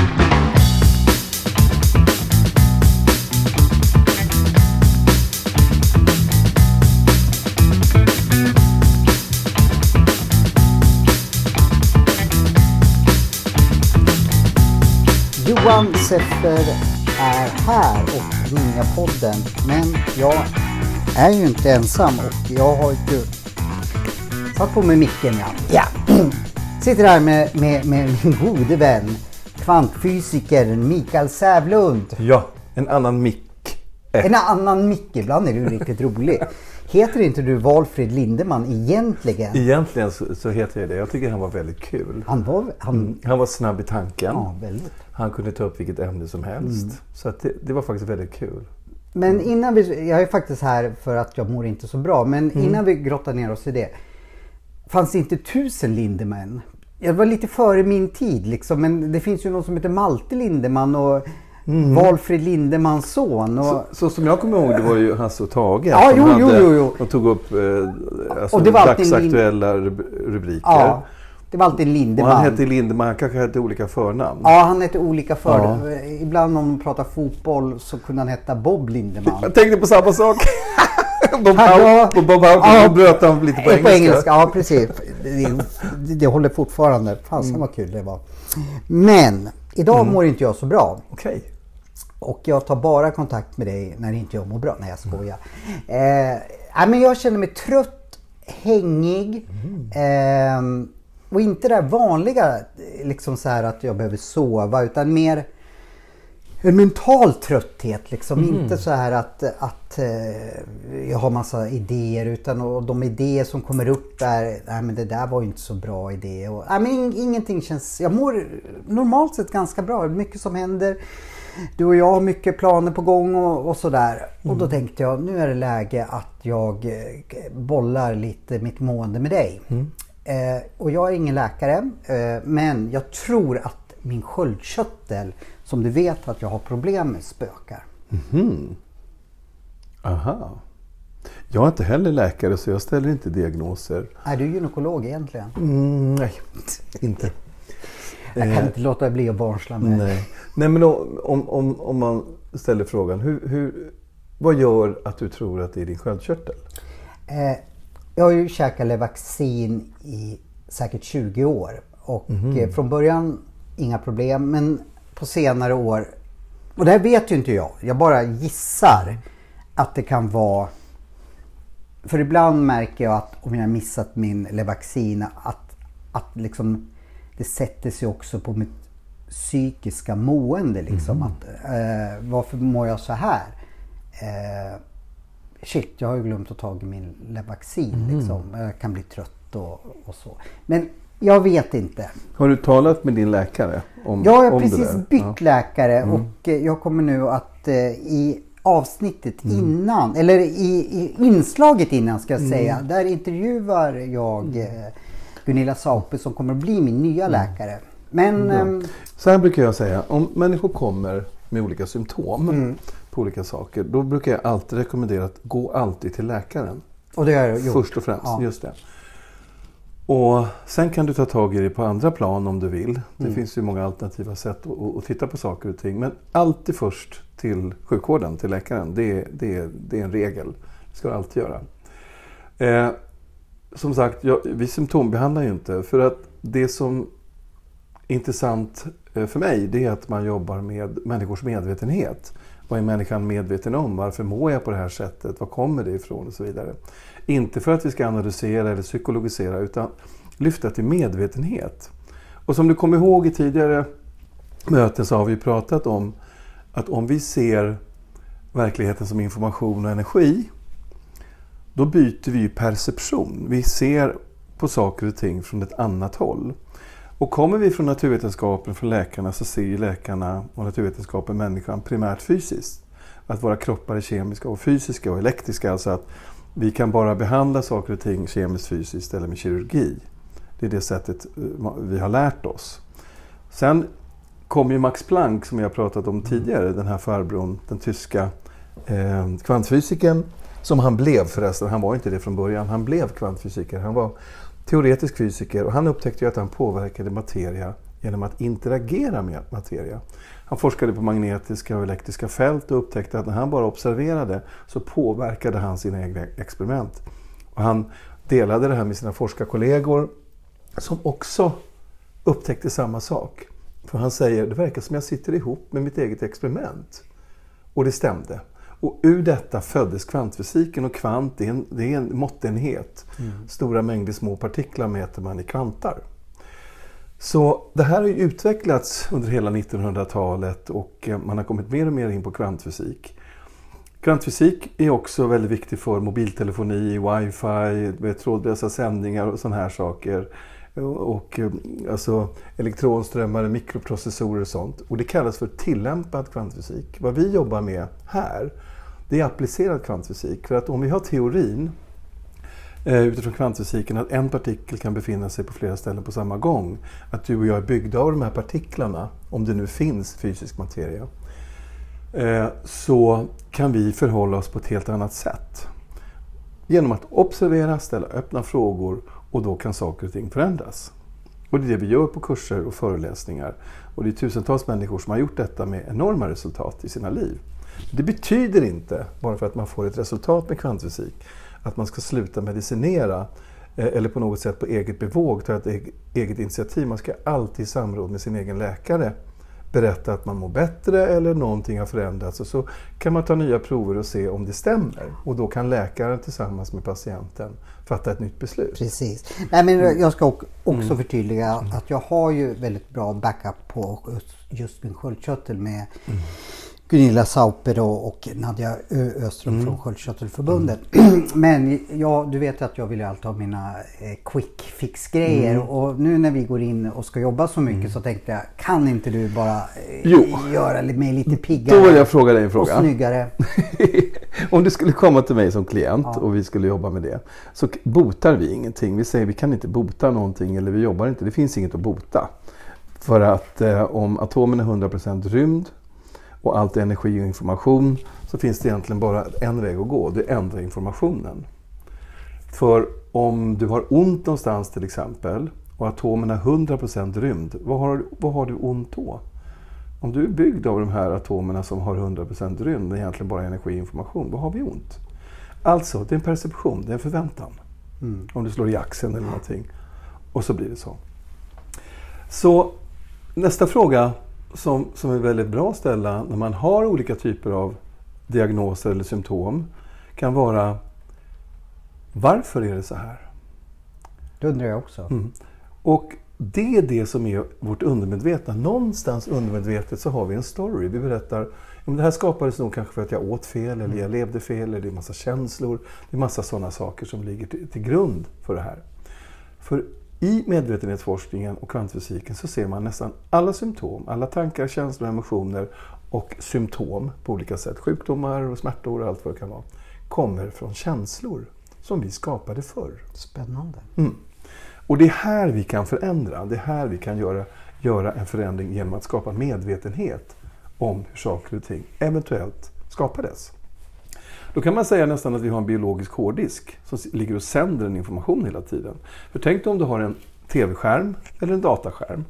Johan Seffer är här och Ninja-podden. Men jag är ju inte ensam och jag har ju satt på mig micken ja. ja. Sitter här med, med, med min gode vän kvantfysikern Mikael Sävlund. Ja, en annan mick. En annan Micke, ibland är du riktigt rolig. Heter inte du Valfrid Lindeman egentligen? Egentligen så, så heter jag det. Jag tycker han var väldigt kul. Han var, han, Han var snabb i tanken. ja väldigt. Han kunde ta upp vilket ämne som helst. Så att det, det var faktiskt väldigt kul. Men innan vi, jag är faktiskt här för att jag mår inte så bra, men innan vi grottar ner oss i det. Fanns det inte tusen Lindeman? Jag var lite före min tid liksom, men det finns ju någon som heter Malte Lindeman och Valfrid Lindemans son. Och, Så, så som jag kommer ihåg det var ju Hasse och Tage. Ja, som jo, hade- jo, jo. De tog upp eh, alltså, Och det var alltid en dagsaktuella rub- rubriker. ja, det var alltid en och Lindeman. han hette Lindeman, han kanske hette olika förnamn. Ja, han hette olika för Ja. Ibland om de pratar fotboll så kunde han heta Bob Lindeman. Jag tänkte på samma sak. Bob på Bob Howe, Ja. bröt han lite på Eh, engelska. ja precis. Det, det, det håller fortfarande. Fasen Mm. vad kul det var. Men idag mår inte jag så bra. Okej. Och jag tar bara kontakt med dig när inte jag mår bra. Nej jag skojar. Eh, nej, men jag känner mig trött, hängig. ehm, och inte det där vanliga liksom så här att jag behöver sova utan mer en mental trötthet. Liksom. Inte så här att, att eh, jag har massa idéer utan och de idéer som kommer upp är nej men det där var ju inte så bra idé. Och, nej, men ing- ingenting känns... Jag mår normalt sett ganska bra. Mycket som händer. Du och jag har mycket planer på gång och, och sådär. Och då tänkte jag nu är det läge att jag eh, bollar lite mitt mående med dig. Eh, och jag är ingen läkare eh, men jag tror att min sköldkörtel som du vet att jag har problem med spökar. Aha. Jag är inte heller läkare så jag ställer inte diagnoser. Är du gynekolog egentligen? Mm, nej, inte. Jag kan inte låta bli att barsla med. Nej, nej men om, om, om, man ställer frågan. Hur, hur, vad gör att du tror att det är din sköldkörtel? Eh, jag har ju käkat Levaxin i säkert 20 år. Och eh, från början inga problem. Men på senare år, och det här vet ju inte jag. Jag bara gissar att det kan vara För ibland märker jag att om jag har missat min Levaxin att, att liksom det sätter sig också på mitt psykiska mående. Liksom. Att, eh, varför mår jag så här? Eh, shit, jag har ju glömt att ta min Levaxin. Liksom. Jag kan bli trött och, och så. Men jag vet inte. Har du talat med din läkare om, Jag har precis bytt Ja. läkare och eh, jag kommer nu att eh, i avsnittet Mm. innan, eller i, i inslaget innan ska jag Mm. säga, där intervjuar jag eh, Gunilla Saupe som kommer att bli min nya Mm. läkare. Men ehm, Så här brukar jag säga. Om människor kommer med olika symptom Mm. på olika saker. Då brukar jag alltid rekommendera att gå alltid till läkaren. och det har jag gjort. Först och främst. Ja. Just det. Och sen kan du ta tag i det på andra plan om du vill. Det Mm. finns ju många alternativa sätt att, att, titta på saker och ting. Men alltid först till sjukvården, till läkaren. Det, är- det, det är en regel. Det ska du alltid göra. Eh, som sagt, jag, vi symptombehandlar ju inte. För att det som är intressant eh, för mig det är att man jobbar med människors medvetenhet. Vad är människan medveten om? Varför mår jag på det här sättet? Var kommer det ifrån? Och så vidare. Inte för att vi ska analysera eller psykologisera utan lyfta till medvetenhet. Och som du kommer ihåg i tidigare möten så har vi pratat om att om vi ser verkligheten som information och energi då byter vi perception. Vi ser på saker och ting från ett annat håll. Och kommer vi från naturvetenskapen, från läkarna, så ser ju läkarna och naturvetenskapen människan primärt fysiskt. Att våra kroppar är kemiska och fysiska och elektriska. Alltså att vi kan bara behandla saker och ting kemiskt, fysiskt eller med kirurgi. Det är det sättet eh, vi har lärt oss. Sen kom ju Max Planck, som jag pratat om tidigare, den här farbrorn, den tyska eh, kvantfysikern, som han blev förresten, han var inte det från början, han blev kvantfysiker. Han var teoretisk fysiker och han upptäckte ju att han påverkade materia genom att interagera med materia. Han forskade på magnetiska och elektriska fält och upptäckte att när han bara observerade så påverkade han sina egna experiment. Och han delade det här med sina forskarkollegor som också upptäckte samma sak. För han säger, det verkar som jag sitter ihop med mitt eget experiment. Och det stämde. Och ur detta föddes kvantfysiken och kvant det är en, det är en måttenhet. Mm. Stora mängder små partiklar mäter man i kvantar. Så det här har utvecklats under hela 1900-talet och eh, man har kommit mer och mer in på kvantfysik. Kvantfysik är också väldigt viktig för mobiltelefoni, wifi, trådlösa sändningar och sådana här saker. Och eh, alltså elektronströmmar, mikroprocessorer och sånt. Och det kallas för tillämpad kvantfysik. Vad vi jobbar med här, det är applicerad kvantfysik. För att om vi har teorin eh, utifrån kvantfysiken att en partikel kan befinna sig på flera ställen på samma gång. Att du och jag är byggda av de här partiklarna, om det nu finns fysisk materia. Eh, så kan vi förhålla oss på ett helt annat sätt. Genom att observera, ställa öppna frågor och då kan saker och ting förändras. Och det är det vi gör på kurser och föreläsningar. Och det är tusentals människor som har gjort detta med enorma resultat i sina liv. Det betyder inte, bara för att man får ett resultat med kvantfysik, att man ska sluta medicinera eh, eller på något sätt på eget bevåg ta ett e-, eget initiativ. Man ska alltid i samråd med sin egen läkare berätta att man mår bättre eller någonting har förändrats och så kan man ta nya prover och se om det stämmer. Och då kan läkaren tillsammans med patienten fatta ett nytt beslut. Precis. Nej, men jag ska också mm. förtydliga att jag har ju väldigt bra backup på just min sköldkörtel med mm. Gunilla Sauper och Nadja Öström mm. från Sköldkörtelförbundet. Mm. Men ja, du vet att jag vill alltid ha mina eh, quick fix grejer mm. och nu när vi går in och ska jobba så mycket mm. så tänkte jag, kan inte du bara eh, göra mig lite piggare? Då vill jag fråga dig en fråga. Och snyggare. Om du skulle komma till mig som klient ja. och vi skulle jobba med det så botar vi ingenting. Vi säger vi kan inte bota någonting eller vi jobbar inte. Det finns inget att bota. För att eh, om atomen är 100% rymd och allt energi och information så finns det egentligen bara en väg att gå. Det är ändra informationen. För om du har ont någonstans till exempel och atomen är 100% rymd, vad har, vad har du ont då? Om du är byggd av de här atomerna som har 100% rymd, det är egentligen bara energi och information, vad har vi ont? Alltså, det är en perception, det är en förväntan. Mm. Om du slår i axeln eller någonting. Och så blir det så. Så nästa fråga som, som är väldigt bra att ställa när man har olika typer av diagnoser eller symptom kan vara Varför är det så här? Det undrar jag också. Mm. Och det är det som är vårt undermedvetna. Någonstans undermedvetet så har vi en story. Vi berättar om det här skapades nog kanske för att jag åt fel eller jag levde fel eller det är massa känslor. Det är massa sådana saker som ligger till, till grund för det här. För i medvetenhetsforskningen och kvantfysiken så ser man nästan alla symptom, alla tankar, känslor, emotioner och symptom på olika sätt, sjukdomar och smärtor och allt vad det kan vara, kommer från känslor som vi skapade förr. Spännande. Mm. Och det är här vi kan förändra, det är här vi kan göra, göra en förändring genom att skapa medvetenhet om hur saker och ting eventuellt skapades. Då kan man säga nästan att vi har en biologisk hårddisk som ligger och sänder en information hela tiden. För tänk dig om du har en tv-skärm eller en dataskärm.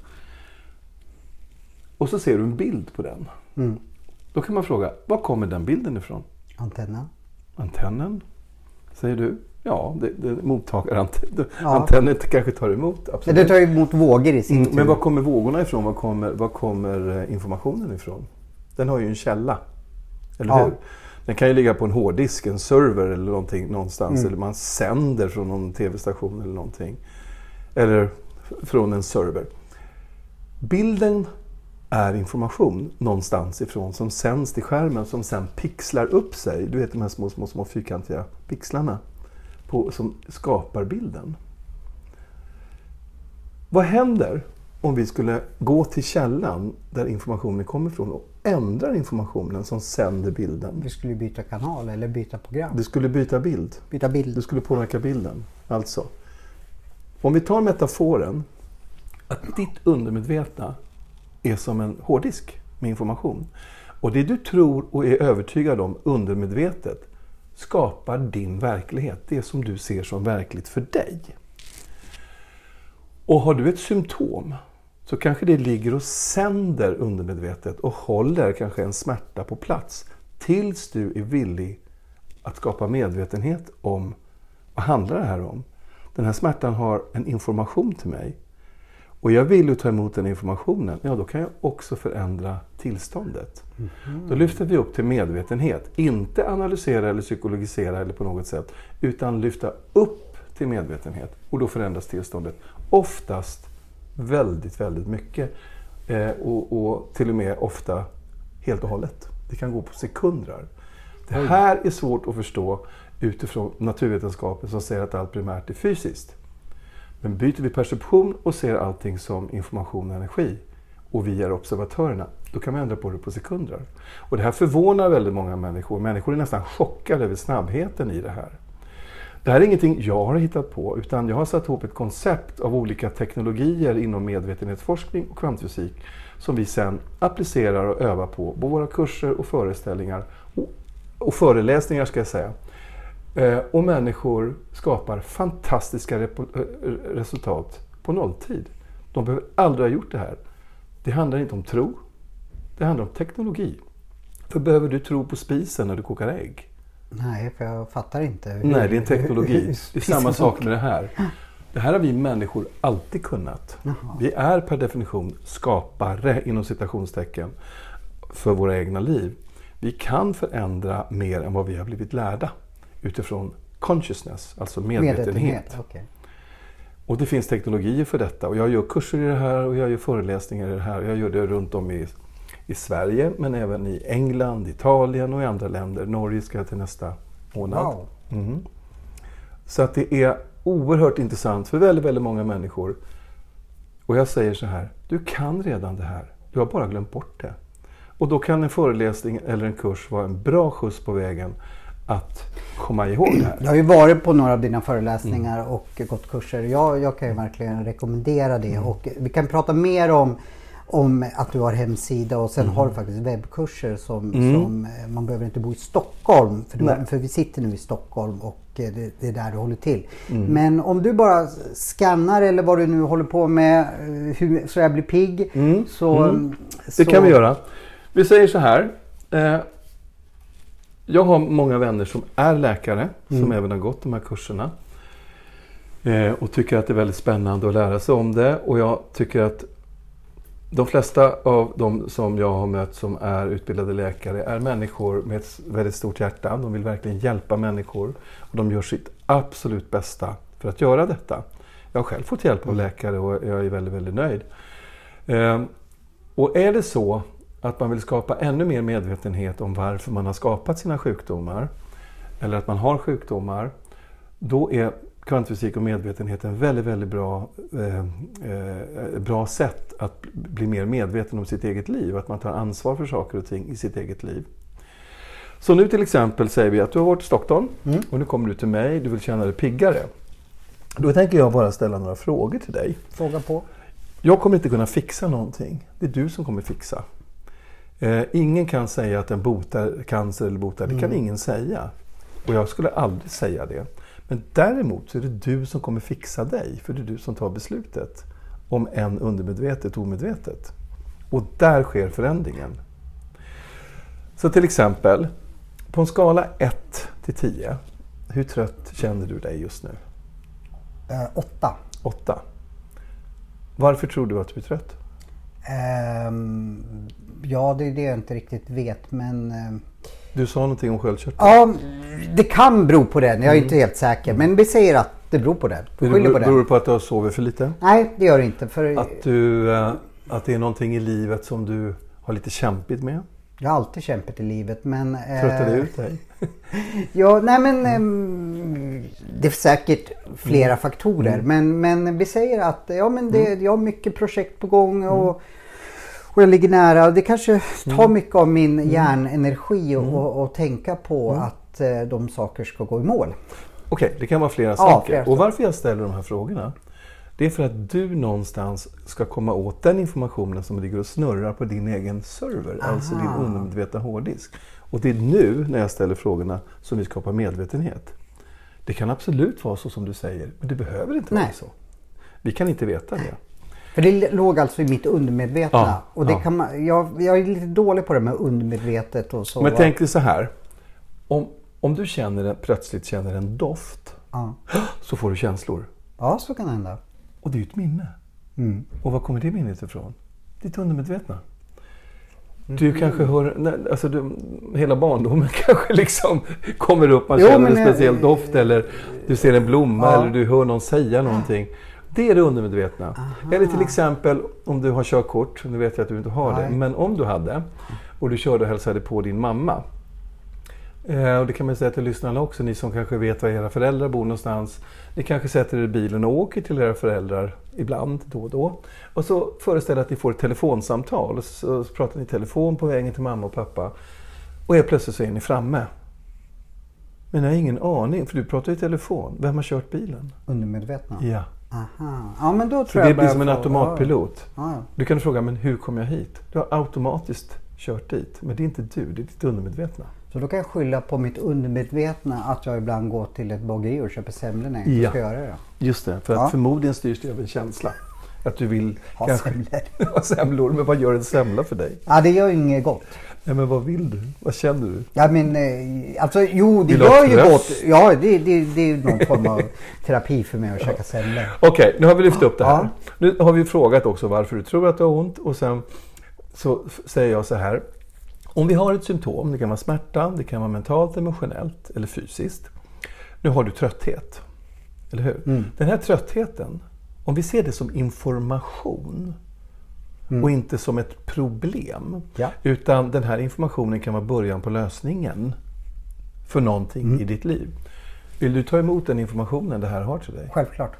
Och så ser du en bild på den. Mm. Då kan man fråga, var kommer den bilden ifrån? Antennen. Antennen? Säger du? Ja, det, det mottagarantennen ja. Antennen kanske tar emot. Absolut. Det tar emot vågor i sin mm, tur. Men var kommer vågorna ifrån? Var kommer, var kommer eh, informationen ifrån? Den har ju en källa. Eller ja. hur? Den kan ju ligga på en hårddisk, en server eller någonting någonstans. Mm. Eller man sänder från någon tv-station eller någonting. Eller från en server. Bilden är information någonstans ifrån som sänds till skärmen som sen pixlar upp sig. Du vet de här små, små, små fyrkantiga pixlarna på, som skapar bilden. Vad händer om vi skulle gå till källan där informationen kommer ifrån ändrar informationen som sänder bilden. Vi skulle byta kanal eller byta program. Du skulle byta bild. Byta bild. Du skulle påverka bilden. Alltså, om vi tar metaforen att ditt undermedvetna är som en hårddisk med information. Och det du tror och är övertygad om undermedvetet skapar din verklighet. Det som du ser som verkligt för dig. Och har du ett symptom så kanske det ligger och sänder undermedvetet och håller kanske en smärta på plats tills du är villig att skapa medvetenhet om vad handlar det här om. Den här smärtan har en information till mig. Och jag vill ta emot den informationen, ja då kan jag också förändra tillståndet. Då lyfter vi upp till medvetenhet. Inte analysera eller psykologisera eller på något sätt. Utan lyfta upp till medvetenhet. Och då förändras tillståndet. Oftast väldigt, väldigt mycket. Eh, och, och till och med ofta helt och hållet. Det kan gå på sekunder. Det här är svårt att förstå utifrån naturvetenskapen som säger att allt primärt är fysiskt. Men byter vi perception och ser allting som information och energi och vi är observatörerna, då kan vi ändra på det på sekunder. Och det här förvånar väldigt många människor. Människor är nästan chockade över snabbheten i det här. Det här är ingenting jag har hittat på, utan jag har satt ihop ett koncept av olika teknologier inom medvetenhetsforskning och kvantfysik som vi sedan applicerar och övar på på våra kurser och föreställningar och, och föreläsningar ska jag säga. Eh, och människor skapar fantastiska eh, resultat på nolltid. De behöver aldrig ha gjort det här. Det handlar inte om tro. Det handlar om teknologi. För behöver du tro på spisen när du kokar ägg? Nej, för jag fattar inte. hur- Nej, det är en teknologi. Det är samma sak med det här. Det här har vi människor alltid kunnat. Vi är per definition skapare inom citationstecken för våra egna liv. Vi kan förändra mer än vad vi har blivit lärda utifrån consciousness, alltså medvetenhet. okej. Och det finns teknologier för detta. Och jag gör kurser i det här och jag gör föreläsningar i det här. Jag gör det runt om i, i Sverige men även i England, Italien och i andra länder. Norge ska jag till nästa månad. Wow. Mhm. Så att det är oerhört intressant för väldigt, väldigt många människor. Och jag säger så här, du kan redan det här. Du har bara glömt bort det. Och då kan en föreläsning eller en kurs vara en bra skjuts på vägen att komma ihåg det här. Jag har ju varit på några av dina föreläsningar och gått kurser. Jag, jag kan ju verkligen rekommendera det. Och vi kan prata mer om, om att du har hemsida och sen har du faktiskt webbkurser som, som eh, man behöver inte bo i Stockholm. För, du, för vi sitter nu i Stockholm och eh, det, det är där du håller till. Men om du bara skannar eller vad du nu håller på med eh, hur, så jag blir pigg. Så, Det så, kan vi göra. Vi säger så här. Eh, jag har många vänner som är läkare, som även har gått de här kurserna. Och tycker att det är väldigt spännande att lära sig om det. Och jag tycker att de flesta av de som jag har mött som är utbildade läkare är människor med ett väldigt stort hjärta. De vill verkligen hjälpa människor. Och de gör sitt absolut bästa för att göra detta. Jag har själv fått hjälp av läkare och jag är väldigt, väldigt nöjd. Eh, och är det så att man vill skapa ännu mer medvetenhet om varför man har skapat sina sjukdomar, eller att man har sjukdomar, då är kvantfysik och medvetenhet en väldigt, väldigt bra, eh, eh, bra sätt att bli mer medveten om sitt eget liv. Att man tar ansvar för saker och ting i sitt eget liv. Så nu till exempel säger vi att du har varit i Stockholm och nu kommer du till mig, du vill känna dig piggare. Då tänker jag bara ställa några frågor till dig. Fråga på. Jag kommer inte kunna fixa någonting. Det är du som kommer fixa. Eh, ingen kan säga att den botar cancer eller botar. Det kan ingen säga. Och jag skulle aldrig säga det. Men däremot så är det du som kommer fixa dig. För det är du som tar beslutet. Om en undermedvetet omedvetet. Och där sker förändringen. Så till exempel, på en skala 1 till 10. Hur trött känner du dig just nu? Eh, åtta. 8. Varför tror du att du är trött? Ehm, ja, det är det jag inte riktigt vet. Men ehm, Du sa någonting om sköldkörteln. ja, det kan bero på det. Jag är inte helt säker. Men vi säger att det beror på Beror, skyller på beror det. på att du har sovit för lite? Nej, det gör det inte. För Att, du, eh, att det är någonting i livet som du har lite kämpigt med? jag har alltid kämpat i livet. Men, eh, Tröttar det ut dig? Ja, nej men ehm, det är säkert flera faktorer. Men, men vi säger att ja, men det, jag har mycket projekt på gång och, och jag ligger nära. Det kanske tar mycket av min hjärnenergi och, och, och tänka på att eh, de saker ska gå i mål. Okej, det kan vara flera Ja, saker. flera och varför jag ställer de här frågorna Det är för att du någonstans ska komma åt den informationen som ligger och snurrar på din egen server, alltså din undermedvetna hårddisk. Och det är nu, när jag ställer frågorna, som vi skapar medvetenhet. Det kan absolut vara så som du säger, men det behöver inte vara Nej. så. Vi kan inte veta det. För det låg alltså i mitt undermedvetna. Ja, och det ja. kan man, jag, jag är lite dålig på det med undermedvetet och så. Men tänk dig så här. Om, om du känner plötsligt känner en doft, Ja. så får du känslor. ja, så kan det hända. Och det är ju ett minne. Mm. Och var kommer det minnet ifrån? Ditt undermedvetna. Mm. Du kanske hör, nej, alltså du, hela barndomen kanske liksom kommer upp, man Jo, känner en speciell eh, doft eller du ser en blomma Ja. eller du hör någon säga någonting. Det är det undermedvetna. Eller till exempel om du har körkort, nu vet jag att du inte har det, Nej. men om du hade och du körde och hälsade på din mamma. Eh, och det kan man säga till lyssnarna också, ni som kanske vet var era föräldrar bor någonstans. Ni kanske sätter er i bilen och åker till era föräldrar ibland, då och då. Och så föreställ att ni får ett telefonsamtal och så så pratar ni i telefon på vägen till mamma och pappa. Och helt plötsligt så är ni framme. Men jag har ingen aning, för du pratar i telefon. Vem har kört bilen? Undermedvetna? Ja. Aha. Ja, men då Så tror det jag blir som en automatpilot. Ja, ja. Du kan fråga, men hur kom jag hit? Du har automatiskt kört dit. Men det är inte du, det är ditt undermedvetna. Så då kan jag skylla på mitt undermedvetna att jag ibland går till ett bageri och köper semlor när jag inte Ja. ska göra det. Just det, för att förmodligen styrs det av en känsla. Att du vill Ha semlor. ha semlor. Men vad gör en semla för dig? Ja, det gör ju inget gott. Nej, men vad vill du? Vad känner du? Ja, men eh, alltså jo, det Vill gör ju gott. Ja, det, det, det är ju någon form av terapi för mig att käka semlor. Okej, nu har vi lyft upp det här. Ja. Nu har vi frågat också varför du tror att du har ont och sen så säger jag så här. Om vi har ett symptom, det kan vara smärta, det kan vara mentalt, emotionellt eller fysiskt. Nu har du trötthet. Eller hur? Mm. Den här tröttheten, om vi ser det som information och inte som ett problem. Mm. Ja. Utan den här informationen kan vara början på lösningen för någonting Mm. i ditt liv. Vill du ta emot den informationen det här har till dig? Självklart.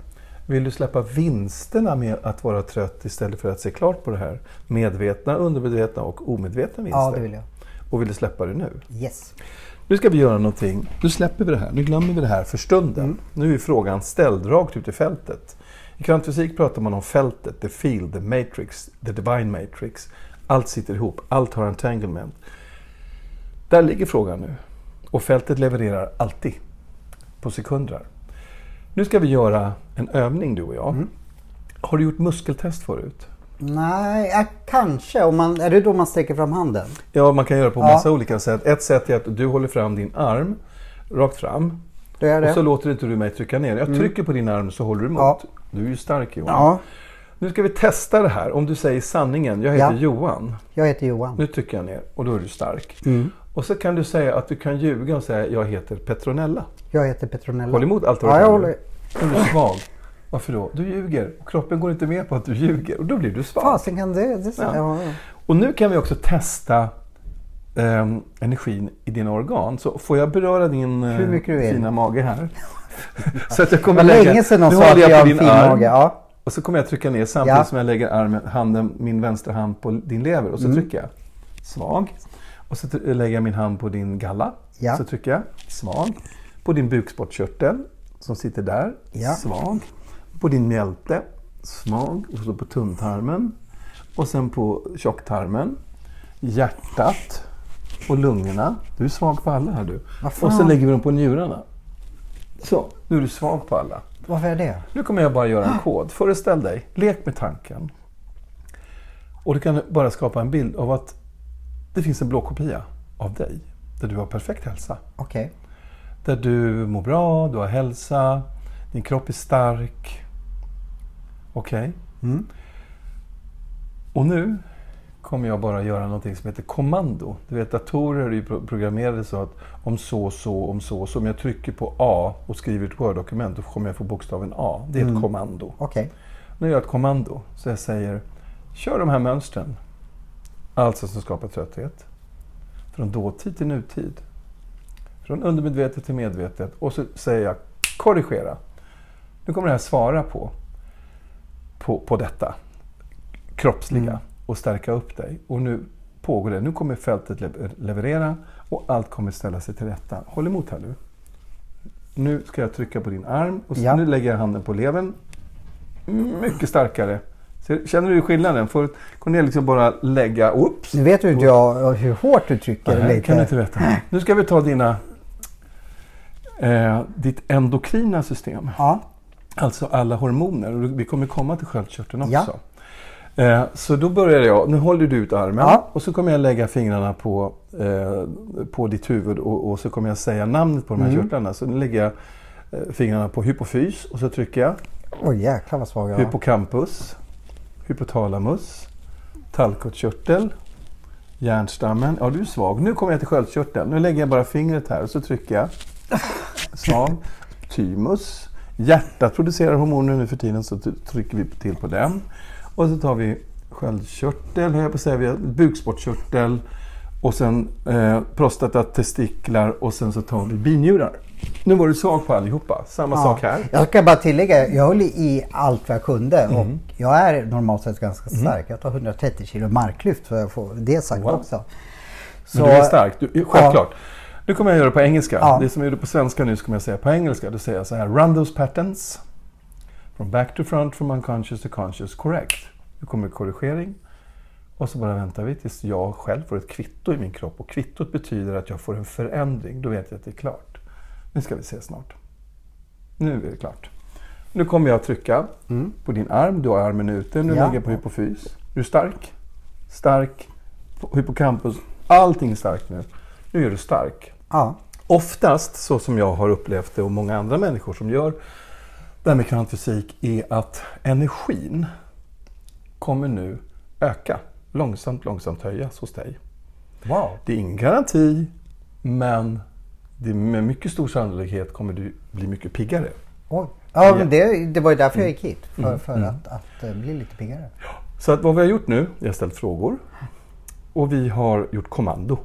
Vill du släppa vinsterna med att vara trött istället för att se klart på det här? Medvetna, undermedvetna och omedvetna vinster. Ja, det vill jag. Och vill du släppa det nu? Yes. Nu ska vi göra någonting. Nu släpper vi det här. Nu glömmer vi det här för stunden. Mm. Nu är frågan ställd rakt ut i fältet. I kvantfysik pratar man om fältet, the field, the matrix, the divine matrix. Allt sitter ihop, allt har entanglement. Där ligger frågan nu. Och fältet levererar alltid. På sekunder. Nu ska vi göra en övning du och jag. Mm. Har du gjort muskeltest förut? Nej, ja, kanske. Om man, är det då man sträcker fram handen? Ja, man kan göra på Ja. massa olika sätt. Ett sätt är att du håller fram din arm rakt fram. Då är det. Och så låter inte du mig trycka ner. Jag trycker på din arm så håller du emot. Ja. Du är ju stark Johan. Ja, Nu ska vi testa det här. Om du säger sanningen. Jag heter Ja. Johan. jag heter Johan. Nu trycker jag ner och då är du stark. Mm. Och så kan du säga att du kan ljuga och säga jag heter Petronella. Jag heter Petronella. Håll emot allt vad Ja, du jag kan håller. nu. Är du svag. Varför då? Du ljuger. Kroppen går inte med på att du ljuger. Och då blir du svag. Fasen kan det... det Ja. ja. Ja, Och nu kan vi också testa ehm, energin i dina organ. Så får jag beröra din eh, fina mage här? så att jag kommer lägga... länge sedan nu sa att jag har en fin arm. mage. Ja. Och så kommer jag trycka ner samtidigt Ja. som jag lägger armen, handen, min vänstra hand på din lever. Och så Mm. trycker jag. Svag. Och så lägger jag min hand på din galla. Ja. Så trycker jag. Svag. På din bukspottkörtel som sitter där. Ja. Svag. På din mjälte. Svag. Och så på tunntarmen. Och sen på tjocktarmen. Hjärtat. Och lungorna. Du är svag på alla här du. Och så lägger vi dem på njurarna. Så, nu är du svag på alla. Varför är det? Nu kommer jag bara göra en kod. Föreställ dig, lek med tanken. Och du kan bara skapa en bild av att det finns en blå kopia av dig. Där du har perfekt hälsa. Okej. Där du mår bra, du har hälsa, din kropp är stark. Okej? Mm. Och nu kommer jag bara göra någonting som heter kommando. Du vet datorer är ju pro- programmerade så att om så, så, om så, så. Om jag trycker på A och skriver ett Word-dokument då kommer jag få bokstaven A. Det är ett kommando. Okej. Nu gör jag ett kommando. Så jag säger, kör de här mönstren. Alltså som skapar trötthet. Från dåtid till nutid. Från undermedvetet till medvetet. Och så säger jag, korrigera. Nu kommer det här svara på, på, på detta. Kroppsliga. Och stärka upp dig. Och nu pågår det. Nu kommer fältet le- leverera. Och allt kommer ställa sig till rätta. Håll emot här nu. Nu ska jag trycka på din arm. Och Ja. nu lägger jag handen på levern. mycket starkare. Känner du skillnaden? Får Cornelia liksom bara lägga... Oops! Nu vet ju inte jag hur hårt du trycker Nej, lite. kan du inte veta. Nu ska vi ta dina, eh, ditt endokrina system. Ja. Alltså alla hormoner. Vi kommer komma till sköldkörteln också. Ja. Eh, så då börjar jag. Nu håller du ut armen Ja. och så kommer jag lägga fingrarna på, eh, på ditt huvud och, och så kommer jag säga namnet på de här Mm. körtlarna. Så nu lägger jag eh, fingrarna på hypofys och så trycker jag. Oj jäklar vad svag jag var. Hypocampus, hypotalamus, tallkottkörtel, hjärnstammen. Ja, du är svag. Nu kommer jag till sköldkörteln. Nu lägger jag bara fingret här och så trycker jag. Svag. Thymus. Hjärtat producerar hormoner nu för tiden så trycker vi till på den. Och så tar vi sköldkörtel, höll jag på att säga, vi har bukspottkörtel och sen eh, prostata, testiklar och sen så tar vi binjurar. Nu var du svag på allihopa. Samma Ja. sak här. Jag ska bara tillägga, jag höll i allt vad jag kunde Mm. och jag är normalt sett ganska stark. Jag tar 130 kilo marklyft för att få det sagt Wow. också. Men du är stark, du, självklart. Nu kommer jag göra det på engelska. Ja. Det som jag gjorde på svenska nu kommer jag säga på engelska. Då säger jag så här. Run those patterns. From back to front, from unconscious to conscious. Correct. Nu kommer korrigering. Och så bara väntar vi tills jag själv får ett kvitto i min kropp. Och kvittot betyder att jag får en förändring. Då vet jag att det är klart. Nu ska vi se snart. Nu är det klart. Nu kommer jag att trycka på din arm. Du har armen ute. Nu Ja. lägger jag på hypofys. Är du stark? Stark. Hypocampus. Allting är starkt nu. Nu är du stark. Ja. Oftast, så som jag har upplevt det och många andra människor som gör det här med kvantfysik, är att energin kommer nu öka. Långsamt, långsamt höjas hos dig. Wow. Det är ingen garanti, men det med mycket stor sannolikhet kommer du bli mycket piggare. Oj. Ja, men det, det var ju därför jag gick hit. För, för att, att eh, bli lite piggare. Så att vad vi har gjort nu, vi har ställt frågor och vi har gjort kommando.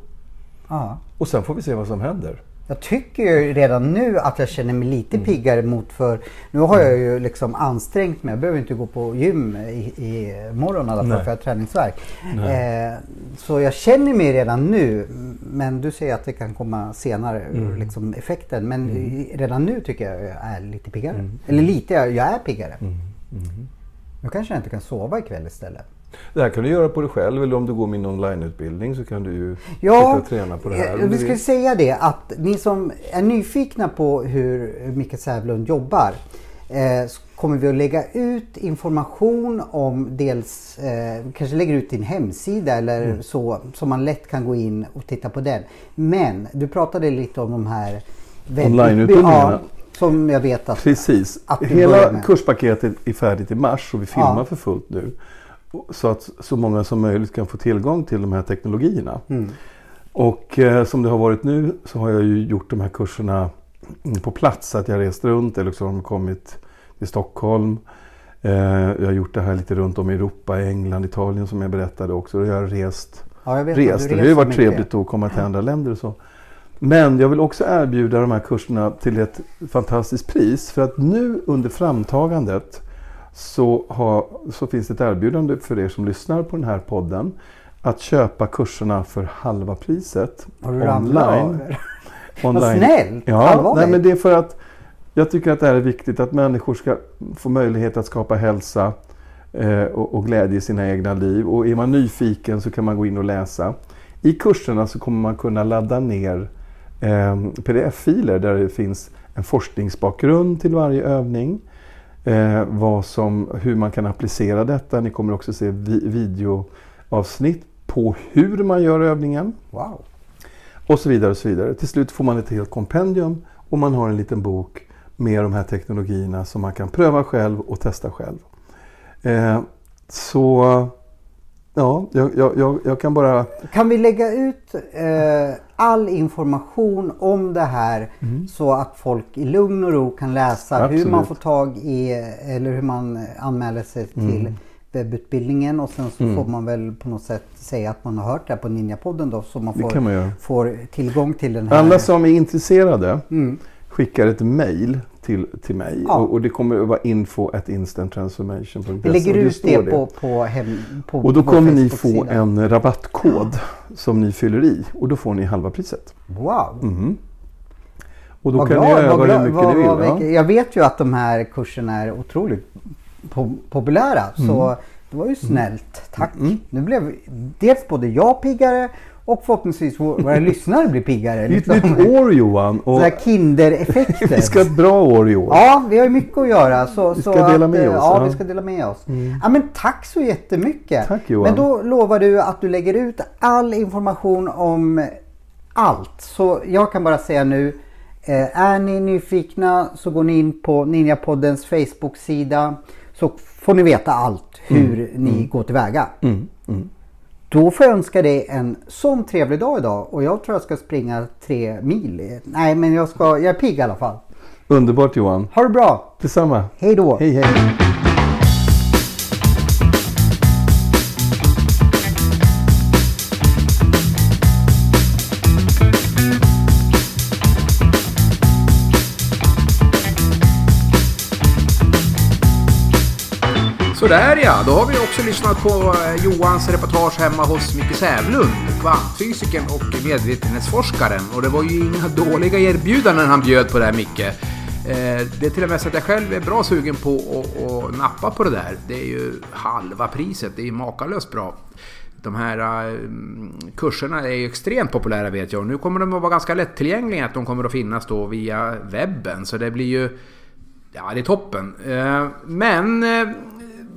Ja. Och sen får vi se vad som händer. Jag tycker ju redan nu att jag känner mig lite piggare mot för nu har jag ju liksom ansträngt mig. Jag behöver inte gå på gym i, i morgon i alla fall Nej. för jag har träningsvärk. Eh, så jag känner mig redan nu. Men du säger att det kan komma senare liksom effekten. Men i- redan nu tycker jag jag är lite piggare. Eller lite, jag jag är piggare. Nu kanske jag inte kan sova ikväll istället. Det här kan du göra på dig själv eller om du går min onlineutbildning så kan du ju Ja, och träna på det här. du skulle vill. säga det att ni som är nyfikna på hur Micke Sävlund jobbar eh, kommer vi att lägga ut information om dels, eh, kanske lägger ut din hemsida eller Mm. så, så man lätt kan gå in och titta på den. Men du pratade lite om de här Onlineutbildningarna. Som jag vet att Precis. att vi Hela kurspaketet är färdigt i mars och vi filmar Ja. för fullt nu. Så att så många som möjligt kan få tillgång till de här teknologierna. Mm. Och eh, som det har varit nu så har jag ju gjort de här kurserna mm, på plats. Att jag rest runt eller så har de kommit till Stockholm. Eh, jag har gjort det här lite runt om i Europa, England, Italien som jag berättade också. Jag har rest ja, jag vet rest. Det har ju varit trevligt att komma till andra länder och så. Men jag vill också erbjuda de här kurserna till ett fantastiskt pris. För att nu under framtagandet så, har, så finns det ett erbjudande för er som lyssnar på den här podden. Att köpa kurserna för halva priset Har online. online. Vad snällt! Ja, Allvarligt? nej, men det är för att jag tycker att det här är viktigt att människor ska få möjlighet att skapa hälsa eh, och, och glädje i sina egna liv. Och är man nyfiken så kan man gå in och läsa. I kurserna så kommer man kunna ladda ner eh, pdf-filer där det finns en forskningsbakgrund till varje övning. Eh, som, hur man kan applicera detta. Ni kommer också se vi, videoavsnitt på hur man gör övningen. Wow. Och så vidare och så vidare. Till slut får man ett helt kompendium och man har en liten bok med de här teknologierna som man kan pröva själv och testa själv. Eh, så ja, jag, jag, jag, jag kan bara... Kan vi lägga ut eh, all information om det här så att folk i lugn och ro kan läsa hur Absolut. man får tag i eller hur man anmäler sig till webbutbildningen och sen så får man väl på något sätt säga att man har hört det här på Ninjapodden då så man får, man får tillgång till den här. Alla som är intresserade Mm. skickar ett mail till, till mig Ja. och, och det kommer att vara info at instanttransformation.se. Vi lägger ut det, står på, på, hem, på Och då vår kommer ni få en rabattkod som ni fyller i och då får ni halva priset. Wow! Mhm. Och då Vad kan glad- ni öva hur mycket vad- ni vill. vad ja. Jag vet ju att de här kurserna är otroligt po populära. Så det var ju snällt. Tack. Nu blev dels både jag piggare och förhoppningsvis vår- våra lyssnare blir piggare. Det är ett Liksom. nytt år Johan. Och Sådana här kindereffekter. vi ska ha ett bra år i år. Ja, vi har ju mycket att göra. Så, Vi så ska dela att, med eh, oss, Ja, ja. Mm. vi ska dela med oss. Ja, men tack så jättemycket. Tack, Johan. Men då lovar du att du lägger ut all information om allt. Så jag kan bara säga nu. Eh, är ni nyfikna så går ni in på Ninjapoddens Facebook-sida. Så får ni veta allt hur ni går tillväga. Mm, mm. Då får jag önska dig en sån trevlig dag idag. Och jag tror jag ska springa tre mil. Nej men jag, ska, jag är pigg i alla fall. Underbart Johan. Ha det bra! Detsamma. Hej då! Hej hej. Sådär ja, då har vi också lyssnat på eh, Johans reportage hemma hos Micke Sävlund, kvantfysikern och medvetenhetsforskaren. Och det var ju inga dåliga erbjudanden han bjöd på där Micke. Eh, det är till och med så att jag själv är bra sugen på att, nappa på det där. Det är ju halva priset, det är ju makalöst bra. De här eh, kurserna är ju extremt populära vet jag och nu kommer de att vara ganska lättillgängliga att de kommer att finnas då via webben. Så det blir ju Ja, det är toppen. Men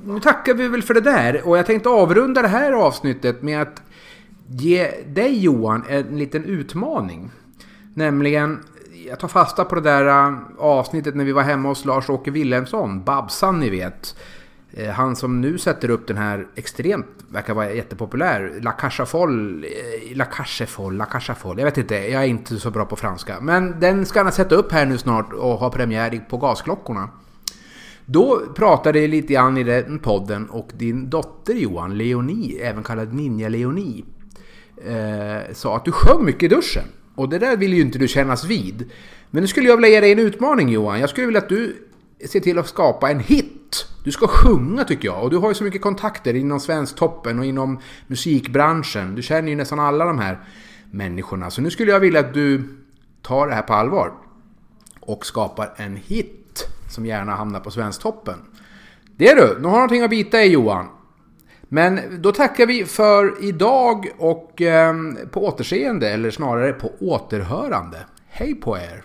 nu tackar vi väl för det där och jag tänkte avrunda det här avsnittet med att ge dig Johan en liten utmaning. Nämligen, jag tar fasta på det där äh, avsnittet när vi var hemma hos Lars-Åke Wilhelmsson, Babsan ni vet. Eh, han som nu sätter upp den här extremt, verkar vara jättepopulär, La Caixa Foll, eh, La Caixa Foll, La Caixa Foll, jag vet inte, jag är inte så bra på franska. Men den ska han sätta upp här nu snart och ha premiär på Gasklockorna. Då pratade jag lite grann i den podden och din dotter Johan, Leonie, även kallad Ninja Leonie, eh, sa att du sjöng mycket i duschen. Och det där vill ju inte du kännas vid. Men nu skulle jag vilja ge dig en utmaning Johan. Jag skulle vilja att du ser till att skapa en hit. Du ska sjunga tycker jag. Och du har ju så mycket kontakter inom Svensktoppen och inom musikbranschen. Du känner ju nästan alla de här människorna. Så nu skulle jag vilja att du tar det här på allvar och skapar en hit som gärna hamnar på Svensktoppen. Det är du, nu har du någonting att bita i Johan. Men då tackar vi för idag och eh, på återseende, eller snarare på återhörande. Hej på er!